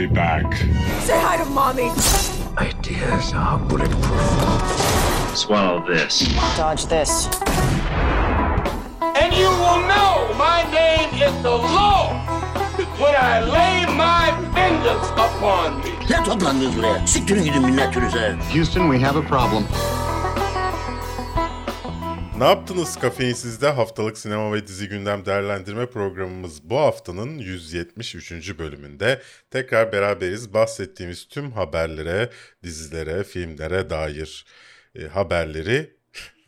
be back. Say hi to mommy. Ideas are bulletproof. Swallow this. Dodge this. And you will know my name is the Lord when I lay my vengeance upon me. Ne toplandınız buraya? Siktirin gidin minnetünüze. Houston, we have a problem. Ne yaptınız Kafeinsiz'de haftalık sinema ve dizi gündem değerlendirme programımız bu haftanın 173. bölümünde tekrar beraberiz. Bahsettiğimiz tüm haberlere, dizilere, filmlere dair e, haberleri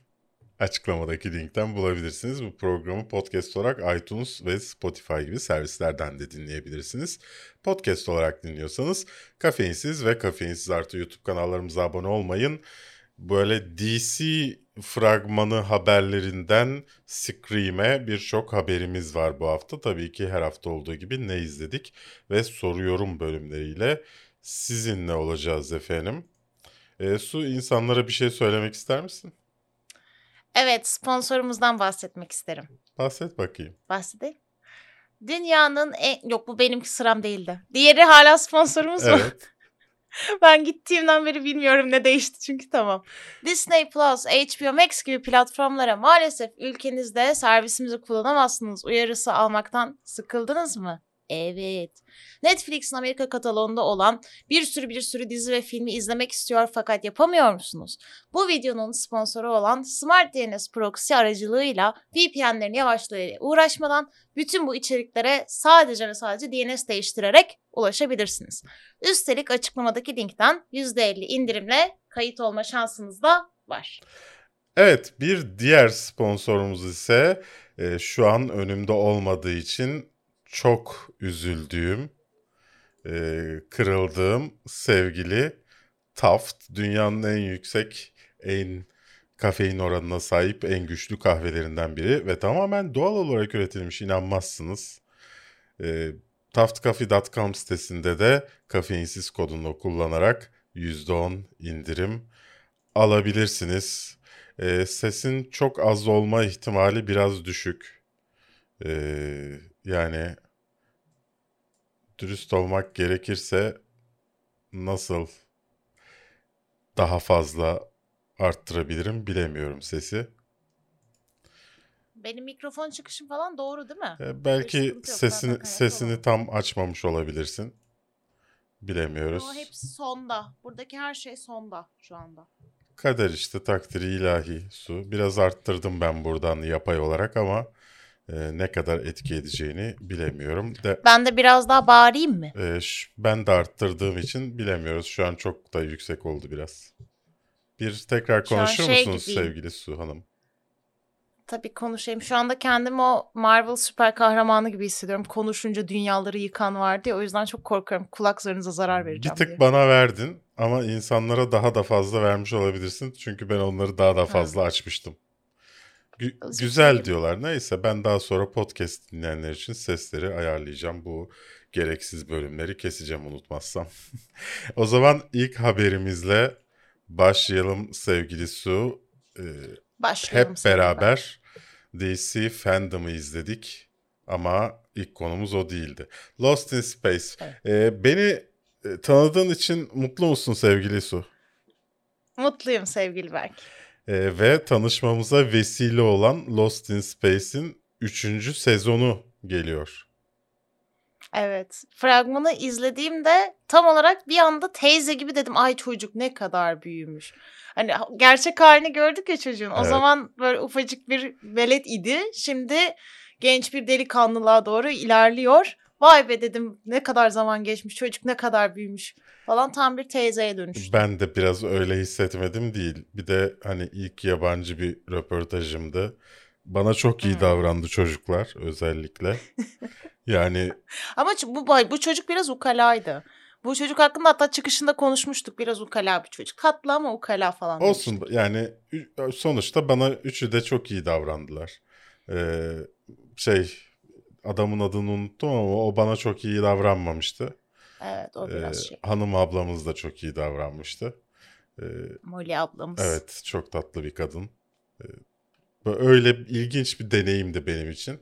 açıklamadaki linkten bulabilirsiniz. Bu programı podcast olarak iTunes ve Spotify gibi servislerden de dinleyebilirsiniz. Podcast olarak dinliyorsanız Kafeinsiz ve Kafeinsiz artı YouTube kanallarımıza abone olmayın. Böyle DC fragmanı haberlerinden Scream'e birçok haberimiz var bu hafta. Tabii ki her hafta olduğu gibi ne izledik ve soruyorum bölümleriyle sizinle olacağız efendim. E, Su insanlara bir şey söylemek ister misin? Evet, sponsorumuzdan bahsetmek isterim. Bahset bakayım. Bahsedeyim. Dünyanın en... Yok bu benimki sıram değildi. Diğeri hala sponsorumuz mu? Evet. ben gittiğimden beri bilmiyorum ne değişti çünkü tamam. Disney Plus, HBO Max gibi platformlara maalesef ülkenizde servisimizi kullanamazsınız uyarısı almaktan sıkıldınız mı? Evet. Netflix'in Amerika kataloğunda olan bir sürü bir sürü dizi ve filmi izlemek istiyor fakat yapamıyor musunuz? Bu videonun sponsoru olan Smart DNS Proxy aracılığıyla VPN'lerin yavaşlığıyla uğraşmadan bütün bu içeriklere sadece ve sadece DNS değiştirerek ulaşabilirsiniz. Üstelik açıklamadaki linkten %50 indirimle kayıt olma şansınız da var. Evet bir diğer sponsorumuz ise e, şu an önümde olmadığı için çok üzüldüğüm, e, kırıldığım sevgili Taft. Dünyanın en yüksek, en kafein oranına sahip en güçlü kahvelerinden biri ve tamamen doğal olarak üretilmiş inanmazsınız. E, taftcafe.com sitesinde de kafeinsiz kodunu kullanarak %10 indirim alabilirsiniz. E, sesin çok az olma ihtimali biraz düşük. E, yani dürüst olmak gerekirse nasıl daha fazla arttırabilirim bilemiyorum sesi. Benim mikrofon çıkışım falan doğru değil mi? E, belki sıkıntı yok, sesini sesini tam açmamış olabilirsin. Bilemiyoruz. Ama hepsi sonda. Buradaki her şey sonda şu anda. Kader işte takdiri ilahi su. Biraz arttırdım ben buradan yapay olarak ama e, ne kadar etki edeceğini bilemiyorum. De, Ben de biraz daha bağırayım mı? e, ben de arttırdığım için bilemiyoruz. Şu an çok da yüksek oldu biraz. Bir tekrar konuşur şey musunuz gibiyim. sevgili Su Hanım? Tabii konuşayım. Şu anda kendimi o Marvel süper kahramanı gibi hissediyorum. Konuşunca dünyaları yıkan vardı ya. O yüzden çok korkuyorum. Kulak zarınıza zarar Bir vereceğim tık diye. bana verdin ama insanlara daha da fazla vermiş olabilirsin. Çünkü ben onları daha da fazla açmıştım. Gü- Özür güzel dilerim. diyorlar. Neyse ben daha sonra podcast dinleyenler için sesleri ayarlayacağım. Bu gereksiz bölümleri keseceğim unutmazsam. o zaman ilk haberimizle başlayalım sevgili Su. Ee, Başlayalım. hep beraber DC Fandom'ı izledik ama ilk konumuz o değildi. Lost in Space. Evet. Ee, beni e, tanıdığın için mutlu musun sevgili Su? Mutluyum sevgili Berk. Ee, ve tanışmamıza vesile olan Lost in Space'in 3. sezonu geliyor. Evet. Fragmanı izlediğimde tam olarak bir anda teyze gibi dedim. Ay çocuk ne kadar büyümüş. Hani gerçek halini gördük ya çocuğun. O Evet. zaman böyle ufacık bir velet idi. Şimdi genç bir delikanlılığa doğru ilerliyor. Vay be dedim ne kadar zaman geçmiş çocuk ne kadar büyümüş falan tam bir teyzeye dönüştü. Ben de biraz öyle hissetmedim değil. Bir de hani ilk yabancı bir röportajımdı. Bana çok iyi Hmm. davrandı çocuklar özellikle. yani Ama bu bu çocuk biraz ukalaydı. Bu çocuk hakkında hatta çıkışında konuşmuştuk. Biraz ukala bir çocuk. Tatlı ama ukala falan. Olsun demiştik. yani sonuçta bana üçü de çok iyi davrandılar. Ee, şey adamın adını unuttum ama o bana çok iyi davranmamıştı. Evet o Ee, biraz şey. hanım ablamız da çok iyi davranmıştı. Ee, Molly ablamız. evet çok tatlı bir kadın. Ee, böyle öyle ilginç bir deneyimdi benim için.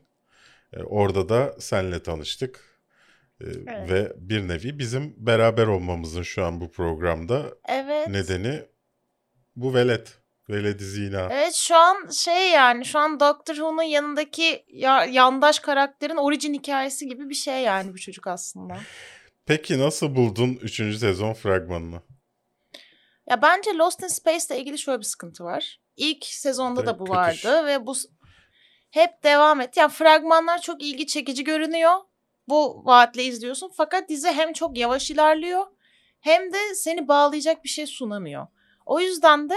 Ee, orada da senle tanıştık. Ee, Evet. Ve bir nevi bizim beraber olmamızın şu an bu programda Evet. nedeni bu velet. Veledi zina. Evet şu an şey yani şu an Doctor Who'nun yanındaki ya- yandaş karakterin orijin hikayesi gibi bir şey yani bu çocuk aslında. Peki nasıl buldun 3. sezon fragmanını? Ya bence Lost in Space ile ilgili şöyle bir sıkıntı var. İlk sezonda da Direkt bu kaçış. vardı ve bu hep devam etti. Yani fragmanlar çok ilgi çekici görünüyor. Bu vaatle izliyorsun. Fakat dizi hem çok yavaş ilerliyor hem de seni bağlayacak bir şey sunamıyor. O yüzden de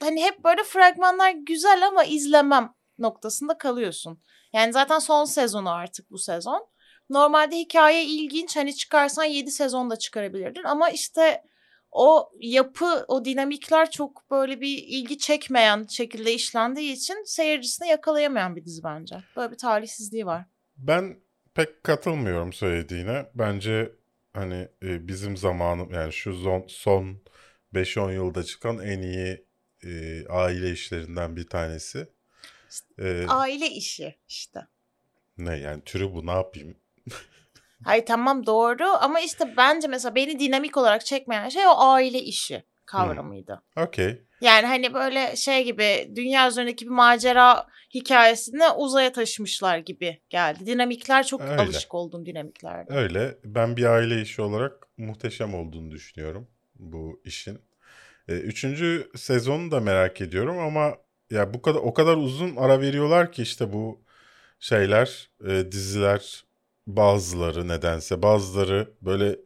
hani hep böyle fragmanlar güzel ama izlemem noktasında kalıyorsun. Yani zaten son sezonu artık bu sezon. Normalde hikaye ilginç. Hani çıkarsan 7 sezon da çıkarabilirdin ama işte o yapı, o dinamikler çok böyle bir ilgi çekmeyen şekilde işlendiği için seyircisini yakalayamayan bir dizi bence. Böyle bir talihsizliği var. Ben pek katılmıyorum söylediğine. Bence hani e, bizim zamanım yani şu son, son 5-10 yılda çıkan en iyi e, aile işlerinden bir tanesi. E, Aile işi işte. ne yani türü bu ne yapayım? Hayır tamam doğru ama işte bence mesela beni dinamik olarak çekmeyen şey o aile işi kavramıydı. Okey. Yani hani böyle şey gibi dünya üzerindeki bir macera hikayesini uzaya taşımışlar gibi geldi. Dinamikler çok Öyle. alışık olduğum dinamiklerdi. Öyle. Ben bir aile işi olarak muhteşem olduğunu düşünüyorum bu işin. E, üçüncü sezonu da merak ediyorum ama ya bu kadar o kadar uzun ara veriyorlar ki işte bu şeyler, e, diziler bazıları nedense bazıları böyle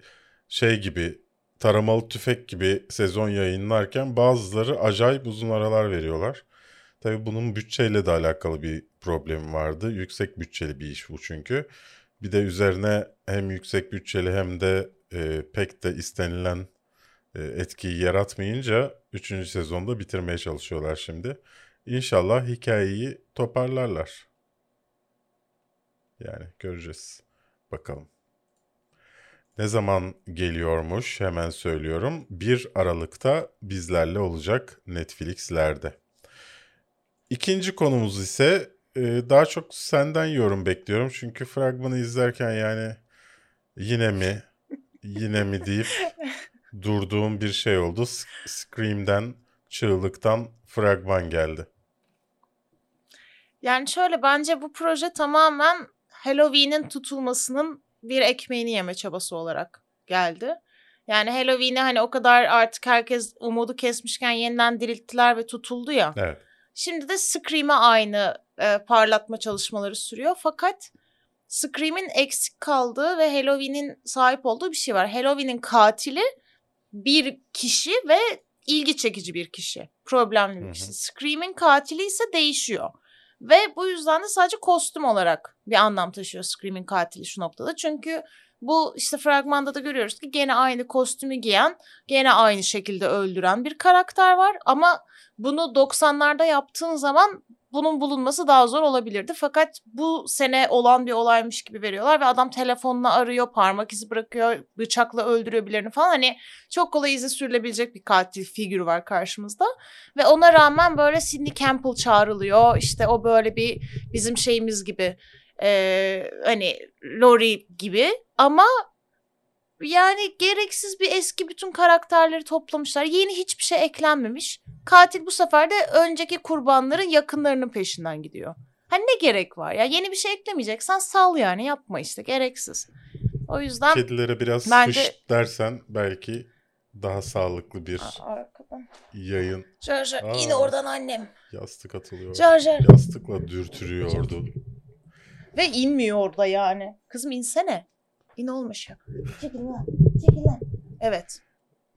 şey gibi taramalı tüfek gibi sezon yayınlarken bazıları acayip uzun aralar veriyorlar. Tabii bunun bütçeyle de alakalı bir problemi vardı. Yüksek bütçeli bir iş bu çünkü. Bir de üzerine hem yüksek bütçeli hem de e, pek de istenilen e, etkiyi yaratmayınca 3. sezonda bitirmeye çalışıyorlar şimdi. İnşallah hikayeyi toparlarlar. Yani göreceğiz. Bakalım. Ne zaman geliyormuş hemen söylüyorum. 1 Aralık'ta bizlerle olacak Netflix'lerde. İkinci konumuz ise e, daha çok senden yorum bekliyorum. Çünkü fragmanı izlerken yani yine mi yine mi deyip durduğum bir şey oldu. Scream'den, çığlıktan fragman geldi. Yani şöyle bence bu proje tamamen Halloween'in tutulmasının bir ekmeğini yeme çabası olarak geldi. Yani Halloween'i hani o kadar artık herkes umudu kesmişken yeniden dirilttiler ve tutuldu ya. Evet. Şimdi de Scream'e aynı e, parlatma çalışmaları sürüyor. Fakat Scream'in eksik kaldığı ve Halloween'in sahip olduğu bir şey var. Halloween'in katili bir kişi ve ilgi çekici bir kişi. Problemli bir kişi. Scream'in katili ise değişiyor. Ve bu yüzden de sadece kostüm olarak bir anlam taşıyor Scream'in katili şu noktada. Çünkü bu işte fragmanda da görüyoruz ki gene aynı kostümü giyen, gene aynı şekilde öldüren bir karakter var. Ama bunu 90'larda yaptığın zaman bunun bulunması daha zor olabilirdi. Fakat bu sene olan bir olaymış gibi veriyorlar ve adam telefonla arıyor, parmak izi bırakıyor, bıçakla öldürüyor birilerini falan. Hani çok kolay izi sürülebilecek bir katil figürü var karşımızda. Ve ona rağmen böyle Sidney Campbell çağrılıyor. İşte o böyle bir bizim şeyimiz gibi eee, hani Laurie gibi ama yani gereksiz bir eski bütün karakterleri toplamışlar. Yeni hiçbir şey eklenmemiş. Katil bu sefer de önceki kurbanların yakınlarının peşinden gidiyor. Hani ne gerek var ya? Yeni bir şey eklemeyeceksen sal yani yapma işte gereksiz. O yüzden Kedilere biraz Bence- hış dersen belki daha sağlıklı bir arkadan. yayın Jar Aa. yine oradan annem. yastık atılıyor. Jar. Yastıkla dürtürüyordu. Ve inmiyor orada yani. Kızım insene. İn olmuş ya. Çekil lan. Çekil lan. Evet.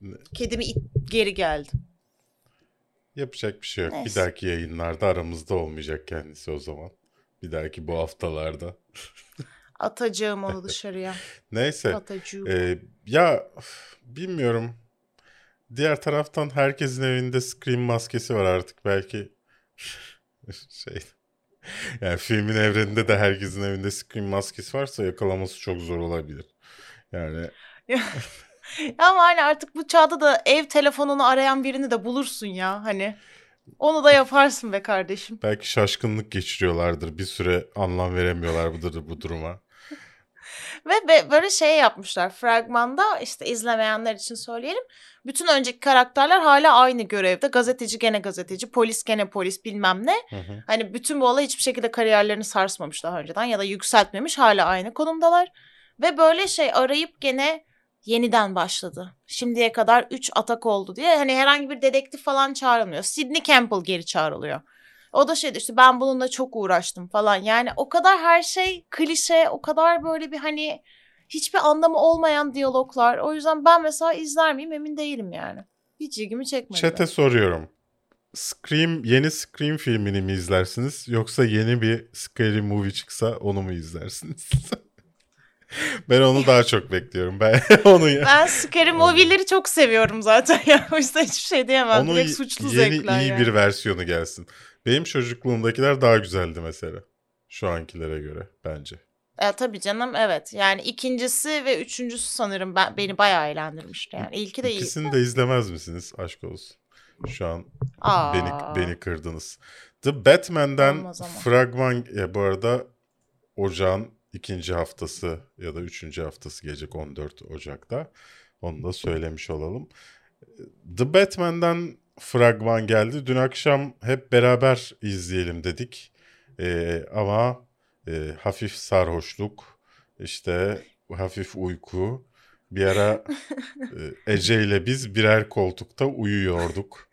Ne- Kedimi it geri geldi. Yapacak bir şey yok. Bir Neyse. dahaki yayınlarda aramızda olmayacak kendisi o zaman. Bir dahaki bu haftalarda. Atacağım onu dışarıya. Neyse. Atacağım. Ee, ya bilmiyorum. Diğer taraftan herkesin evinde Scream maskesi var artık belki. şey. Yani filmin evreninde de herkesin evinde Scream maskesi varsa yakalaması çok zor olabilir. Yani Ama hani artık bu çağda da ev telefonunu arayan birini de bulursun ya hani. Onu da yaparsın be kardeşim. belki şaşkınlık geçiriyorlardır. Bir süre anlam veremiyorlar bu, bu duruma. Ve böyle şey yapmışlar fragmanda işte izlemeyenler için söyleyelim. Bütün önceki karakterler hala aynı görevde. Gazeteci gene gazeteci, polis gene polis bilmem ne. Hı hı. Hani bütün bu olay hiçbir şekilde kariyerlerini sarsmamış daha önceden ya da yükseltmemiş hala aynı konumdalar. Ve böyle şey arayıp gene yeniden başladı. Şimdiye kadar 3 atak oldu diye hani herhangi bir dedektif falan çağrılmıyor. Sidney Campbell geri çağrılıyor. O da şeydi işte ben bununla çok uğraştım falan. Yani o kadar her şey klişe, o kadar böyle bir hani hiçbir anlamı olmayan diyaloglar. O yüzden ben mesela izler miyim emin değilim yani. Hiç ilgimi çekmedi. Chat'e soruyorum. Scream yeni Scream filmini mi izlersiniz yoksa yeni bir Scary Movie çıksa onu mu izlersiniz? ben onu daha çok bekliyorum. Ben onu ya. Ben Scary Movie'leri çok seviyorum zaten ya. O yüzden hiçbir şey diyemem. Onun Direkt suçlu yeni zevkler iyi yani. bir versiyonu gelsin. Benim çocukluğumdakiler daha güzeldi mesela. Şu ankilere göre bence. E, tabii canım evet. Yani ikincisi ve üçüncüsü sanırım ben, beni bayağı eğlendirmişti yani. İlki de iyi. İkisini de izlemez misiniz? Aşk olsun. Şu an Aa. beni beni kırdınız. The Batman'den fragman ya bu arada Ocağın ikinci haftası ya da üçüncü haftası gelecek 14 Ocak'ta. Onu da söylemiş olalım. The Batman'den fragman geldi. Dün akşam hep beraber izleyelim dedik. Ee, ama e, hafif sarhoşluk, işte hafif uyku. Bir ara e, Ece ile biz birer koltukta uyuyorduk.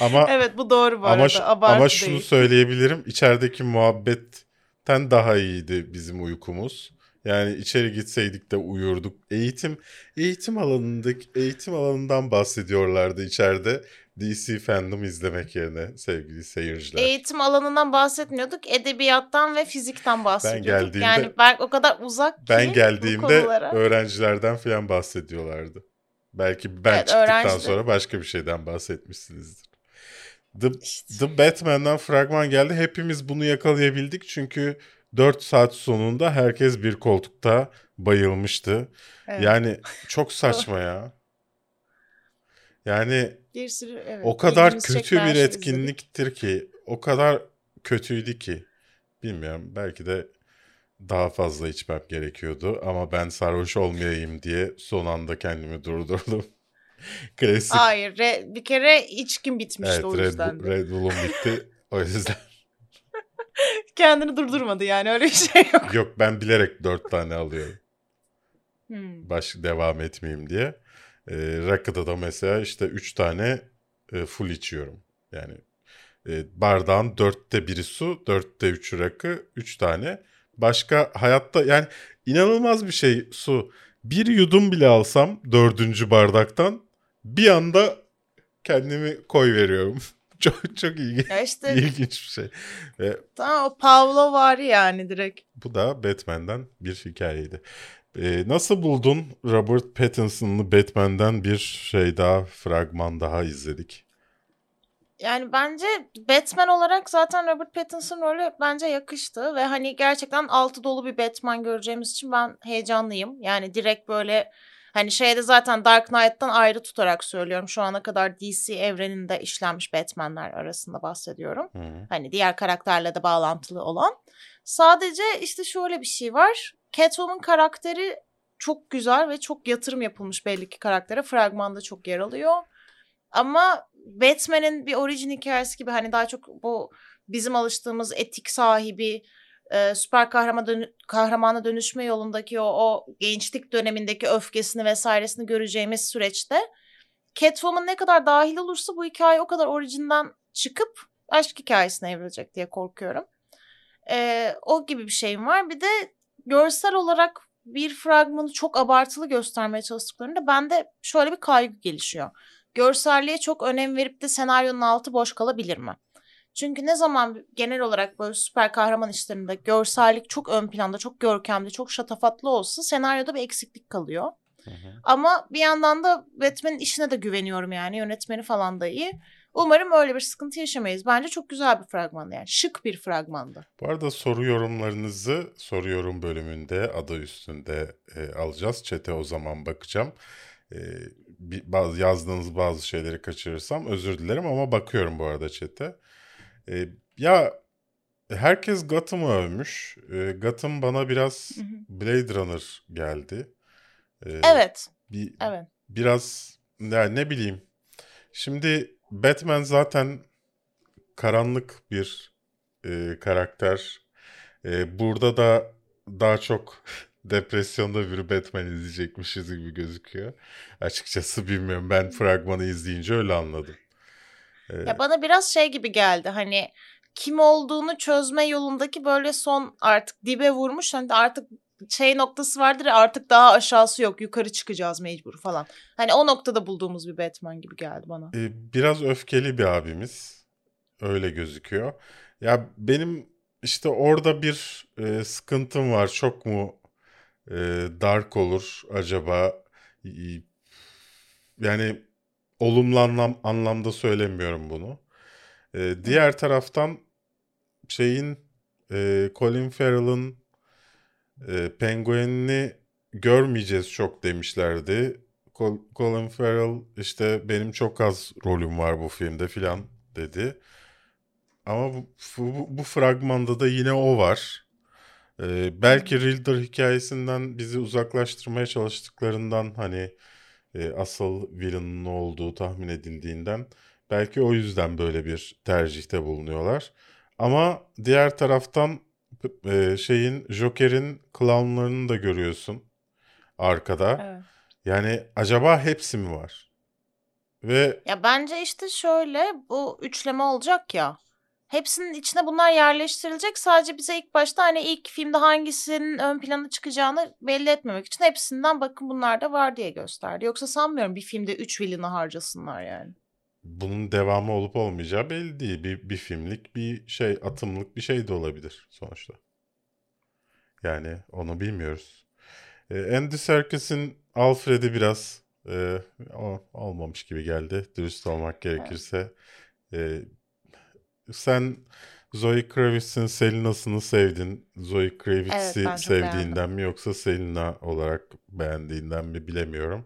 ama Evet bu doğru bu ama, arada. Abartı ama şunu değil. söyleyebilirim. İçerideki muhabbetten daha iyiydi bizim uykumuz. Yani içeri gitseydik de uyurduk. Eğitim eğitim alanındaki eğitim alanından bahsediyorlardı içeride. DC fandom izlemek yerine sevgili seyirciler. Eğitim alanından bahsetmiyorduk. Edebiyattan ve fizikten bahsediyorduk. geldiğimde- yani ben o kadar uzak ki ben geldiğimde konulara. öğrencilerden falan bahsediyorlardı. Belki ben Evet, çıktıktan öğrenci- sonra başka bir şeyden bahsetmişsinizdir. The, İşte. The Batman'dan fragman geldi. Hepimiz bunu yakalayabildik çünkü 4 saat sonunda herkes bir koltukta bayılmıştı. Evet. Yani çok saçma ya. Yani bir sürü evet, o kadar kötü bir izledik. etkinliktir ki, o kadar kötüydü ki. Bilmiyorum belki de daha fazla içmem gerekiyordu ama ben sarhoş olmayayım diye son anda kendimi durdurdum. Klasik. Hayır re- bir kere içkim bitmişti evet o Red, yüzden. De. Red Bull'um bitti. O yüzden Kendini durdurmadı yani öyle bir şey yok. yok ben bilerek dört tane alıyorum. Hmm. Baş devam etmeyeyim diye. E, rakıda da mesela işte üç tane e, full içiyorum. Yani e, bardağın dörtte biri su, dörtte üçü rakı, üç tane. Başka hayatta yani inanılmaz bir şey su. Bir yudum bile alsam dördüncü bardaktan bir anda kendimi koy veriyorum. çok çok ilginç, Ya işte ilginç bir şey. Ve tamam o Pavlo var yani direkt. bu da Batman'den bir hikayeydi. Ee, nasıl buldun Robert Pattinson'lı Batman'den bir şey daha, fragman daha izledik. Yani bence Batman olarak zaten Robert Pattinson rolü bence yakıştı ve hani gerçekten altı dolu bir Batman göreceğimiz için ben heyecanlıyım. Yani direkt böyle hani şeyde zaten Dark Knight'tan ayrı tutarak söylüyorum. Şu ana kadar DC evreninde işlenmiş Batman'ler arasında bahsediyorum. Hı. Hani diğer karakterle de bağlantılı olan. Sadece işte şöyle bir şey var. Catwoman karakteri çok güzel ve çok yatırım yapılmış belli ki karaktere. Fragmanda çok yer alıyor. Ama Batman'in bir orijin hikayesi gibi hani daha çok bu bizim alıştığımız etik sahibi e, süper kahraman dönü- kahramana dönüşme yolundaki o, o gençlik dönemindeki öfkesini vesairesini göreceğimiz süreçte Catwoman ne kadar dahil olursa bu hikaye o kadar orijinden çıkıp aşk hikayesine evrilecek diye korkuyorum. E, o gibi bir şeyim var. Bir de görsel olarak bir fragmanı çok abartılı göstermeye çalıştıklarında bende şöyle bir kaygı gelişiyor görselliğe çok önem verip de senaryonun altı boş kalabilir mi? Çünkü ne zaman genel olarak böyle süper kahraman işlerinde görsellik çok ön planda, çok görkemli, çok şatafatlı olsa senaryoda bir eksiklik kalıyor. Hı hı. Ama bir yandan da Batman'in işine de güveniyorum yani yönetmeni falan da iyi. Umarım öyle bir sıkıntı yaşamayız. Bence çok güzel bir fragmandı yani. Şık bir fragmandı. Bu arada soru yorumlarınızı soru yorum bölümünde adı üstünde e, alacağız. Çete o zaman bakacağım. E, bir, bazı yazdığınız bazı şeyleri kaçırırsam özür dilerim ama bakıyorum bu arada çete. E, ya herkes Gotham'ı övmüş. E, Gotham bana biraz Blade Runner geldi. E, Evet. Bir, Evet. biraz yani ne bileyim. Şimdi Batman zaten karanlık bir e, karakter. E, burada da daha çok depresyonda bir Batman izleyecekmişiz gibi gözüküyor. Açıkçası bilmiyorum. Ben fragmanı izleyince öyle anladım. E, Ya bana biraz şey gibi geldi hani kim olduğunu çözme yolundaki böyle son artık dibe vurmuş hani artık şey noktası vardır ya artık daha aşağısı yok yukarı çıkacağız mecbur falan. Hani o noktada bulduğumuz bir Batman gibi geldi bana. e, biraz öfkeli bir abimiz. Öyle gözüküyor. Ya benim işte orada bir e, sıkıntım var. Çok mu e, dark olur acaba? Yani olumlu anlam, anlamda söylemiyorum bunu. E, diğer taraftan şeyin e, Colin Farrell'ın e, penguenini görmeyeceğiz çok demişlerdi. Col- Colin Farrell işte benim çok az rolüm var bu filmde filan dedi. Ama bu, bu, bu fragmanda da yine o var. Ee, belki Riddler hikayesinden bizi uzaklaştırmaya çalıştıklarından hani e, asıl villain'ın olduğu tahmin edildiğinden belki o yüzden böyle bir tercihte bulunuyorlar. Ama diğer taraftan e, şeyin Joker'in clownlarını da görüyorsun arkada. Evet. Yani acaba hepsi mi var? Ve Ya bence işte şöyle bu üçleme olacak ya. Hepsinin içine bunlar yerleştirilecek. Sadece bize ilk başta hani ilk filmde hangisinin ön plana çıkacağını belli etmemek için hepsinden bakın bunlar da var diye gösterdi. Yoksa sanmıyorum bir filmde üç villain'ı harcasınlar yani. bunun devamı olup olmayacağı belli değil. Bir, bir filmlik, bir şey, atımlık bir şey de olabilir sonuçta. Yani onu bilmiyoruz. Ee, Andy Serkis'in Alfred'i biraz e, olmamış gibi geldi. Dürüst olmak gerekirse. Ee, sen Zoe Kravitz'in Selina'sını sevdin. Zoe Kravitz'i Evet, sevdiğinden mi yoksa Selina olarak beğendiğinden mi bilemiyorum.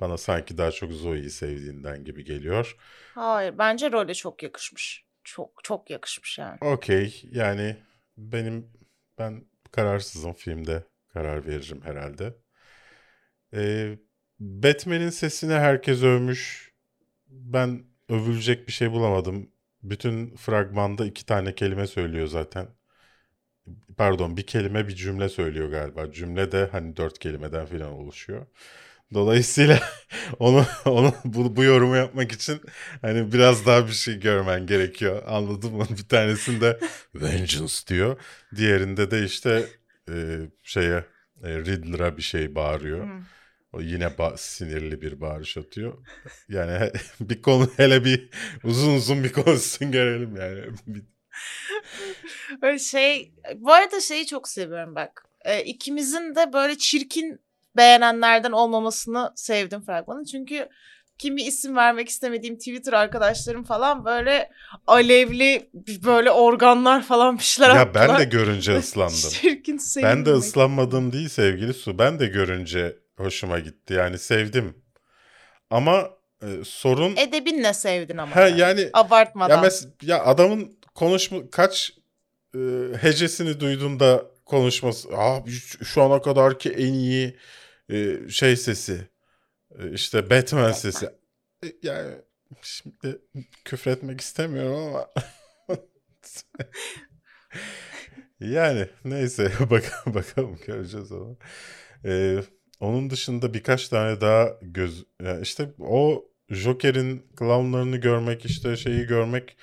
Bana sanki daha çok Zoe'yi sevdiğinden gibi geliyor. Hayır bence role çok yakışmış. Çok çok yakışmış yani. Okey yani benim ben kararsızım filmde karar veririm herhalde. Ee, Batman'in sesini herkes övmüş. Ben övülecek bir şey bulamadım. Bütün fragmanda iki tane kelime söylüyor zaten. Pardon bir kelime bir cümle söylüyor galiba. Cümle de hani dört kelimeden falan oluşuyor. Dolayısıyla onu onu bu, bu yorumu yapmak için hani biraz daha bir şey görmen gerekiyor. Anladın mı? Bir tanesinde vengeance diyor. Diğerinde de işte e, şeye e, Riddler'a bir şey bağırıyor. Hı. O yine ba- sinirli bir bağırış atıyor. Yani bir konu hele bir uzun uzun bir konuşsun görelim yani. Böyle şey bu arada şeyi çok seviyorum bak. Ee, ikimizin de böyle çirkin beğenenlerden olmamasını sevdim fragmanın. Çünkü kimi isim vermek istemediğim Twitter arkadaşlarım falan böyle alevli böyle organlar falan bir şeyler ya attılar. ben de görünce ıslandım. Çirkin sevdim. Ben de ıslanmadım değil sevgili Su. Ben de görünce hoşuma gitti. Yani sevdim. Ama e, sorun Edebinle sevdin ama. sen. yani Abartmadan. ya mes ya adamın konuşma kaç e, hecesini duyduğunda konuşması abi şu- ana kadar ki en iyi e, şey sesi e, işte Batman sesi. E, yani şimdi küfretmek istemiyorum ama yani neyse bakalım bakalım göreceğiz onu. Ee, onun dışında birkaç tane daha göz yani işte o Joker'in clownlarını görmek işte şeyi görmek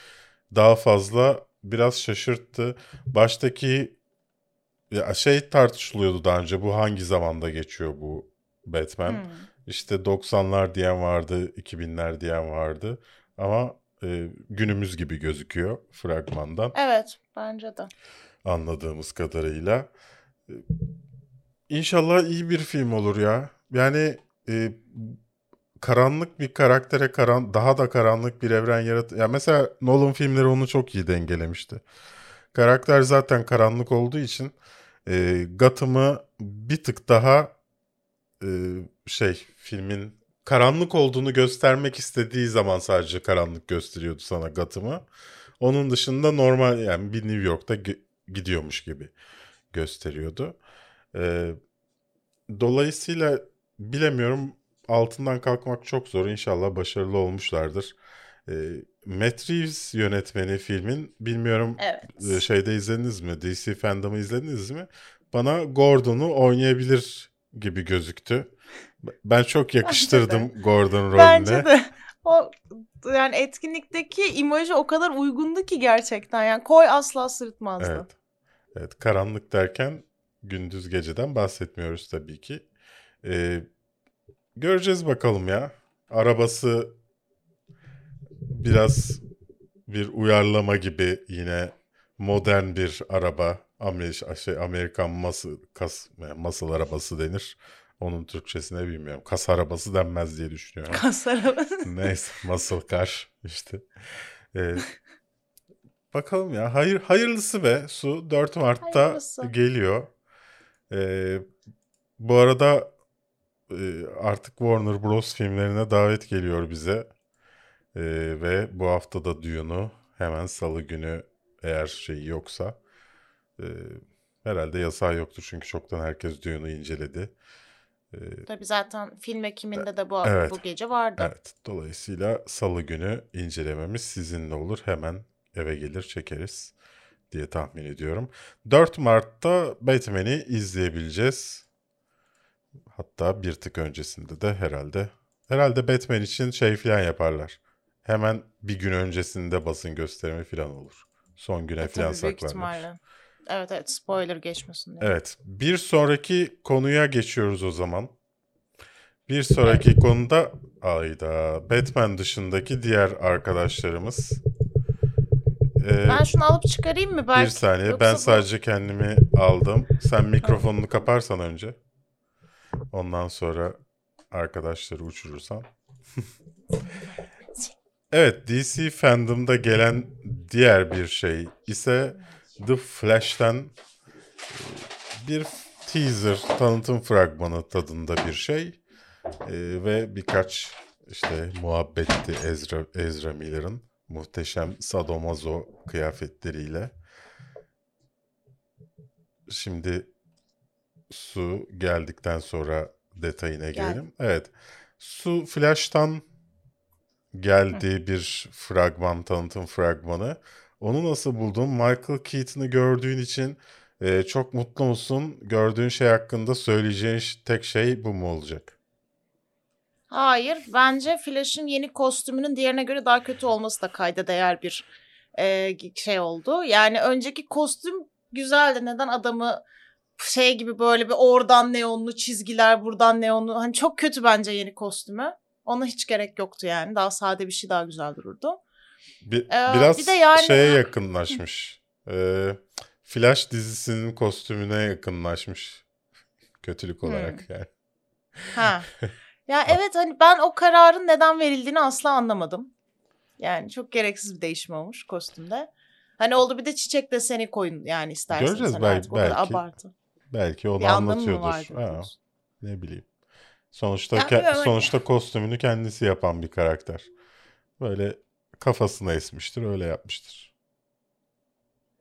daha fazla biraz şaşırttı. Baştaki ya şey tartışılıyordu daha önce bu hangi zamanda geçiyor bu Batman? Hmm. İşte 90'lar diyen vardı, 2000'ler diyen vardı. Ama e, günümüz gibi gözüküyor fragmandan Evet bence de. anladığımız kadarıyla. İnşallah iyi bir film olur ya. Yani e, karanlık bir karaktere karan daha da karanlık bir evren yarat. Ya mesela Nolan filmleri onu çok iyi dengelemişti. Karakter zaten karanlık olduğu için e, Gotham'ı bir tık daha e, şey filmin karanlık olduğunu göstermek istediği zaman sadece karanlık gösteriyordu sana Gotham'ı. Onun dışında normal yani bir New York'ta gi- gidiyormuş gibi gösteriyordu. Ee, dolayısıyla bilemiyorum altından kalkmak çok zor. İnşallah başarılı olmuşlardır. Ee, Matt Reeves yönetmeni filmin bilmiyorum Evet. e, şeyde izlediniz mi? DC Fandom'ı izlediniz mi? Bana Gordon'u oynayabilir gibi gözüktü. Ben çok yakıştırdım Gordon rolüne. Bence de. O yani etkinlikteki imajı o kadar uygundu ki gerçekten. Yani koy asla sırıtmazdı. Evet. Evet, karanlık derken gündüz geceden bahsetmiyoruz tabii ki. Ee, göreceğiz bakalım ya. Arabası biraz bir uyarlama gibi yine modern bir araba. Amer şey, Amerikan masıl, kas, masıl arabası denir. Onun Türkçesine bilmiyorum. Kas arabası denmez diye düşünüyorum. Kasarı. Neyse muscle car işte. Ee, bakalım ya. Hayır hayırlısı be Su 4 Mart'ta Hayırlısı. geliyor. Ee, bu arada e, artık Warner Bros filmlerine davet geliyor bize. Ee, ve bu hafta da Dune'u hemen salı günü eğer şey yoksa e, herhalde yasağı yoktur çünkü çoktan herkes Dune'u inceledi. Ee, Tabii zaten film ekiminde de bu, Evet. bu gece vardı. Evet, dolayısıyla salı günü incelememiz sizinle olur. Hemen eve gelir çekeriz diye tahmin ediyorum. 4 Mart'ta Batman'i izleyebileceğiz. Hatta bir tık öncesinde de herhalde. Herhalde Batman için şey falan yaparlar. Hemen bir gün öncesinde basın gösterimi falan olur. Son güne E, falan ihtimalle. Evet evet spoiler geçmesin diye. Evet. Bir sonraki konuya geçiyoruz o zaman. Bir sonraki konuda ayda Batman dışındaki diğer arkadaşlarımız. Ee, Ben şunu alıp çıkarayım mı belki? bir saniye Yoksa ben bu- sadece kendimi aldım. Sen mikrofonunu kaparsan önce. Ondan sonra arkadaşları uçurursan. evet DC fandom'da gelen diğer bir şey ise The Flash'ten e, bir teaser tanıtım fragmanı tadında bir şey E, ve birkaç işte muhabbetti Ezra, Ezra Miller'ın muhteşem sadomazo kıyafetleriyle. Şimdi su geldikten sonra detayına girelim. Evet. Su Flash'tan geldiği bir fragman, tanıtım fragmanı. Onu nasıl buldun? Michael Keaton'ı gördüğün için e, çok mutlu musun? Gördüğün şey hakkında söyleyeceğin tek şey bu mu olacak? Hayır. Bence Flash'ın yeni kostümünün diğerine göre daha kötü olması da kayda değer bir e, şey oldu. Yani önceki kostüm güzeldi. Neden adamı şey gibi böyle bir oradan neonlu çizgiler buradan neonlu. Hani çok kötü bence yeni kostümü. Ona hiç gerek yoktu yani. Daha sade bir şey daha güzel dururdu. Bir, Ee, biraz bir de yani- şeye yakınlaşmış. Ee, Flash dizisinin kostümüne yakınlaşmış. Kötülük Hmm. olarak yani. Ha. Ya evet hani ben o kararın neden verildiğini asla anlamadım. Yani çok gereksiz bir değişim olmuş kostümde. Hani oldu bir de çiçek deseni koyun yani isterseniz. Göreceğiz Hani belki- o belki. abartı. Belki anlamı mı anlatıyordur. Ha, ne bileyim. Sonuçta Ya ke- hani- sonuçta kostümünü kendisi yapan bir karakter. Böyle kafasına esmiştir, öyle yapmıştır.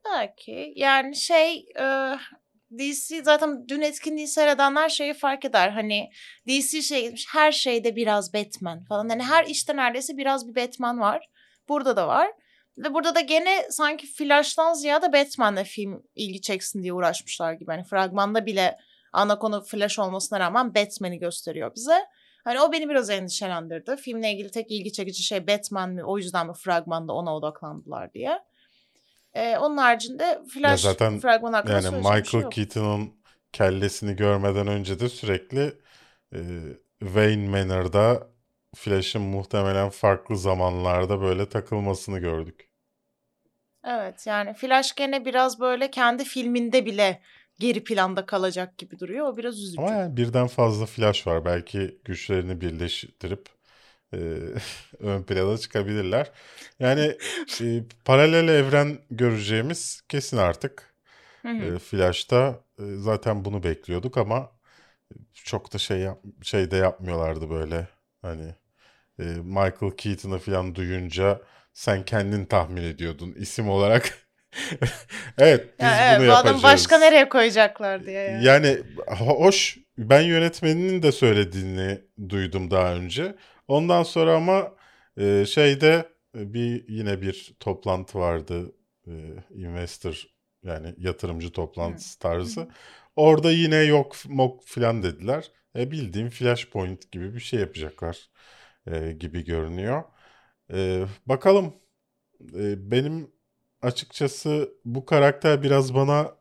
Belki yani şey e, DC zaten dün etkinliği seyredenler şeyi fark eder. Hani DC şey gitmiş her şeyde biraz Batman falan. Hani her işte neredeyse biraz bir Batman var. Burada da var. Ve burada da gene sanki Flash'tan ziyade Batman'le film ilgi çeksin diye uğraşmışlar gibi. Hani fragmanda bile ana konu Flash olmasına rağmen Batman'i gösteriyor bize. Hani o beni biraz endişelendirdi. Filmle ilgili tek ilgi çekici şey Batman mi? O yüzden mi fragmanda ona odaklandılar diye. Ee, onun haricinde Flash zaten fragman hakkında Yani bir Michael şey. Keaton'un kellesini görmeden önce de sürekli e, Wayne Manor'da Flash'ın muhtemelen farklı zamanlarda böyle takılmasını gördük. Evet yani Flash gene biraz böyle kendi filminde bile geri planda kalacak gibi duruyor. O biraz üzücü. Ama yani birden fazla Flash var. Belki güçlerini birleştirip e, ön plana çıkabilirler. Yani e, paralel evren göreceğimiz kesin artık. Hı hı. E, Flash'ta e, zaten bunu bekliyorduk ama çok da şey yap şey de yapmıyorlardı böyle. Hani e, Michael Keaton'ı falan duyunca sen kendin tahmin ediyordun isim olarak. evet biz Ya evet, bunu bu yapacağız. başka nereye koyacaklar diye. Yani. Yani ho- hoş ben yönetmeninin de söylediğini duydum daha önce. Ondan sonra ama e, şeyde e, bir yine bir toplantı vardı. E, investor yani yatırımcı toplantısı tarzı. Orada yine yok mok filan dediler. E, bildiğim Flashpoint gibi bir şey yapacaklar e, gibi görünüyor. E, bakalım. E, benim açıkçası bu karakter biraz bana